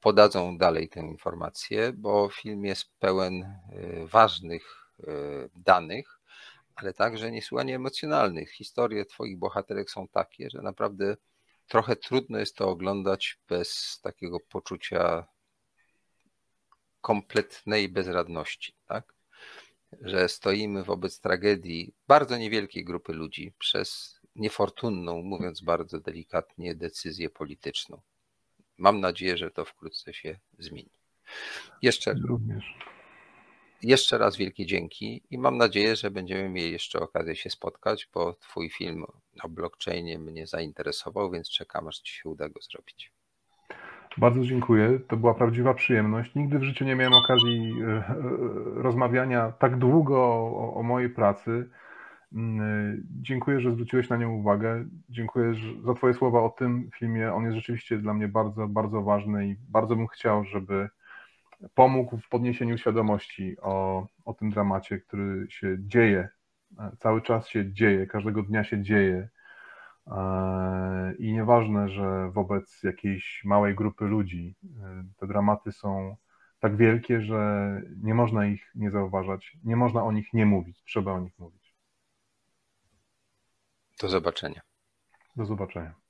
podadzą dalej tę informację, bo film jest pełen e, ważnych danych, ale także niesłychanie emocjonalnych. Historie Twoich bohaterek są takie, że naprawdę trochę trudno jest to oglądać bez takiego poczucia kompletnej bezradności, tak? Że stoimy wobec tragedii bardzo niewielkiej grupy ludzi przez niefortunną, mówiąc bardzo delikatnie, decyzję polityczną. Mam nadzieję, że to wkrótce się zmieni. Jeszcze. Również. Jeszcze raz wielkie dzięki i mam nadzieję, że będziemy mieli jeszcze okazję się spotkać, bo Twój film o blockchainie mnie zainteresował, więc czekam, aż Ci się uda go zrobić. Bardzo dziękuję. To była prawdziwa przyjemność. Nigdy w życiu nie miałem okazji e, e, rozmawiania tak długo o, o mojej pracy. Mm, dziękuję, że zwróciłeś na nią uwagę. Dziękuję za Twoje słowa o tym filmie. On jest rzeczywiście dla mnie bardzo, bardzo ważny i bardzo bym chciał, żeby pomógł w podniesieniu świadomości o, o tym dramacie, który się dzieje, cały czas się dzieje, każdego dnia się dzieje. E, I nie, ważne, że wobec jakiejś małej grupy ludzi y, te dramaty są tak wielkie, że nie można ich nie zauważać, nie można o nich nie mówić, trzeba o nich mówić. Do zobaczenia. Do zobaczenia.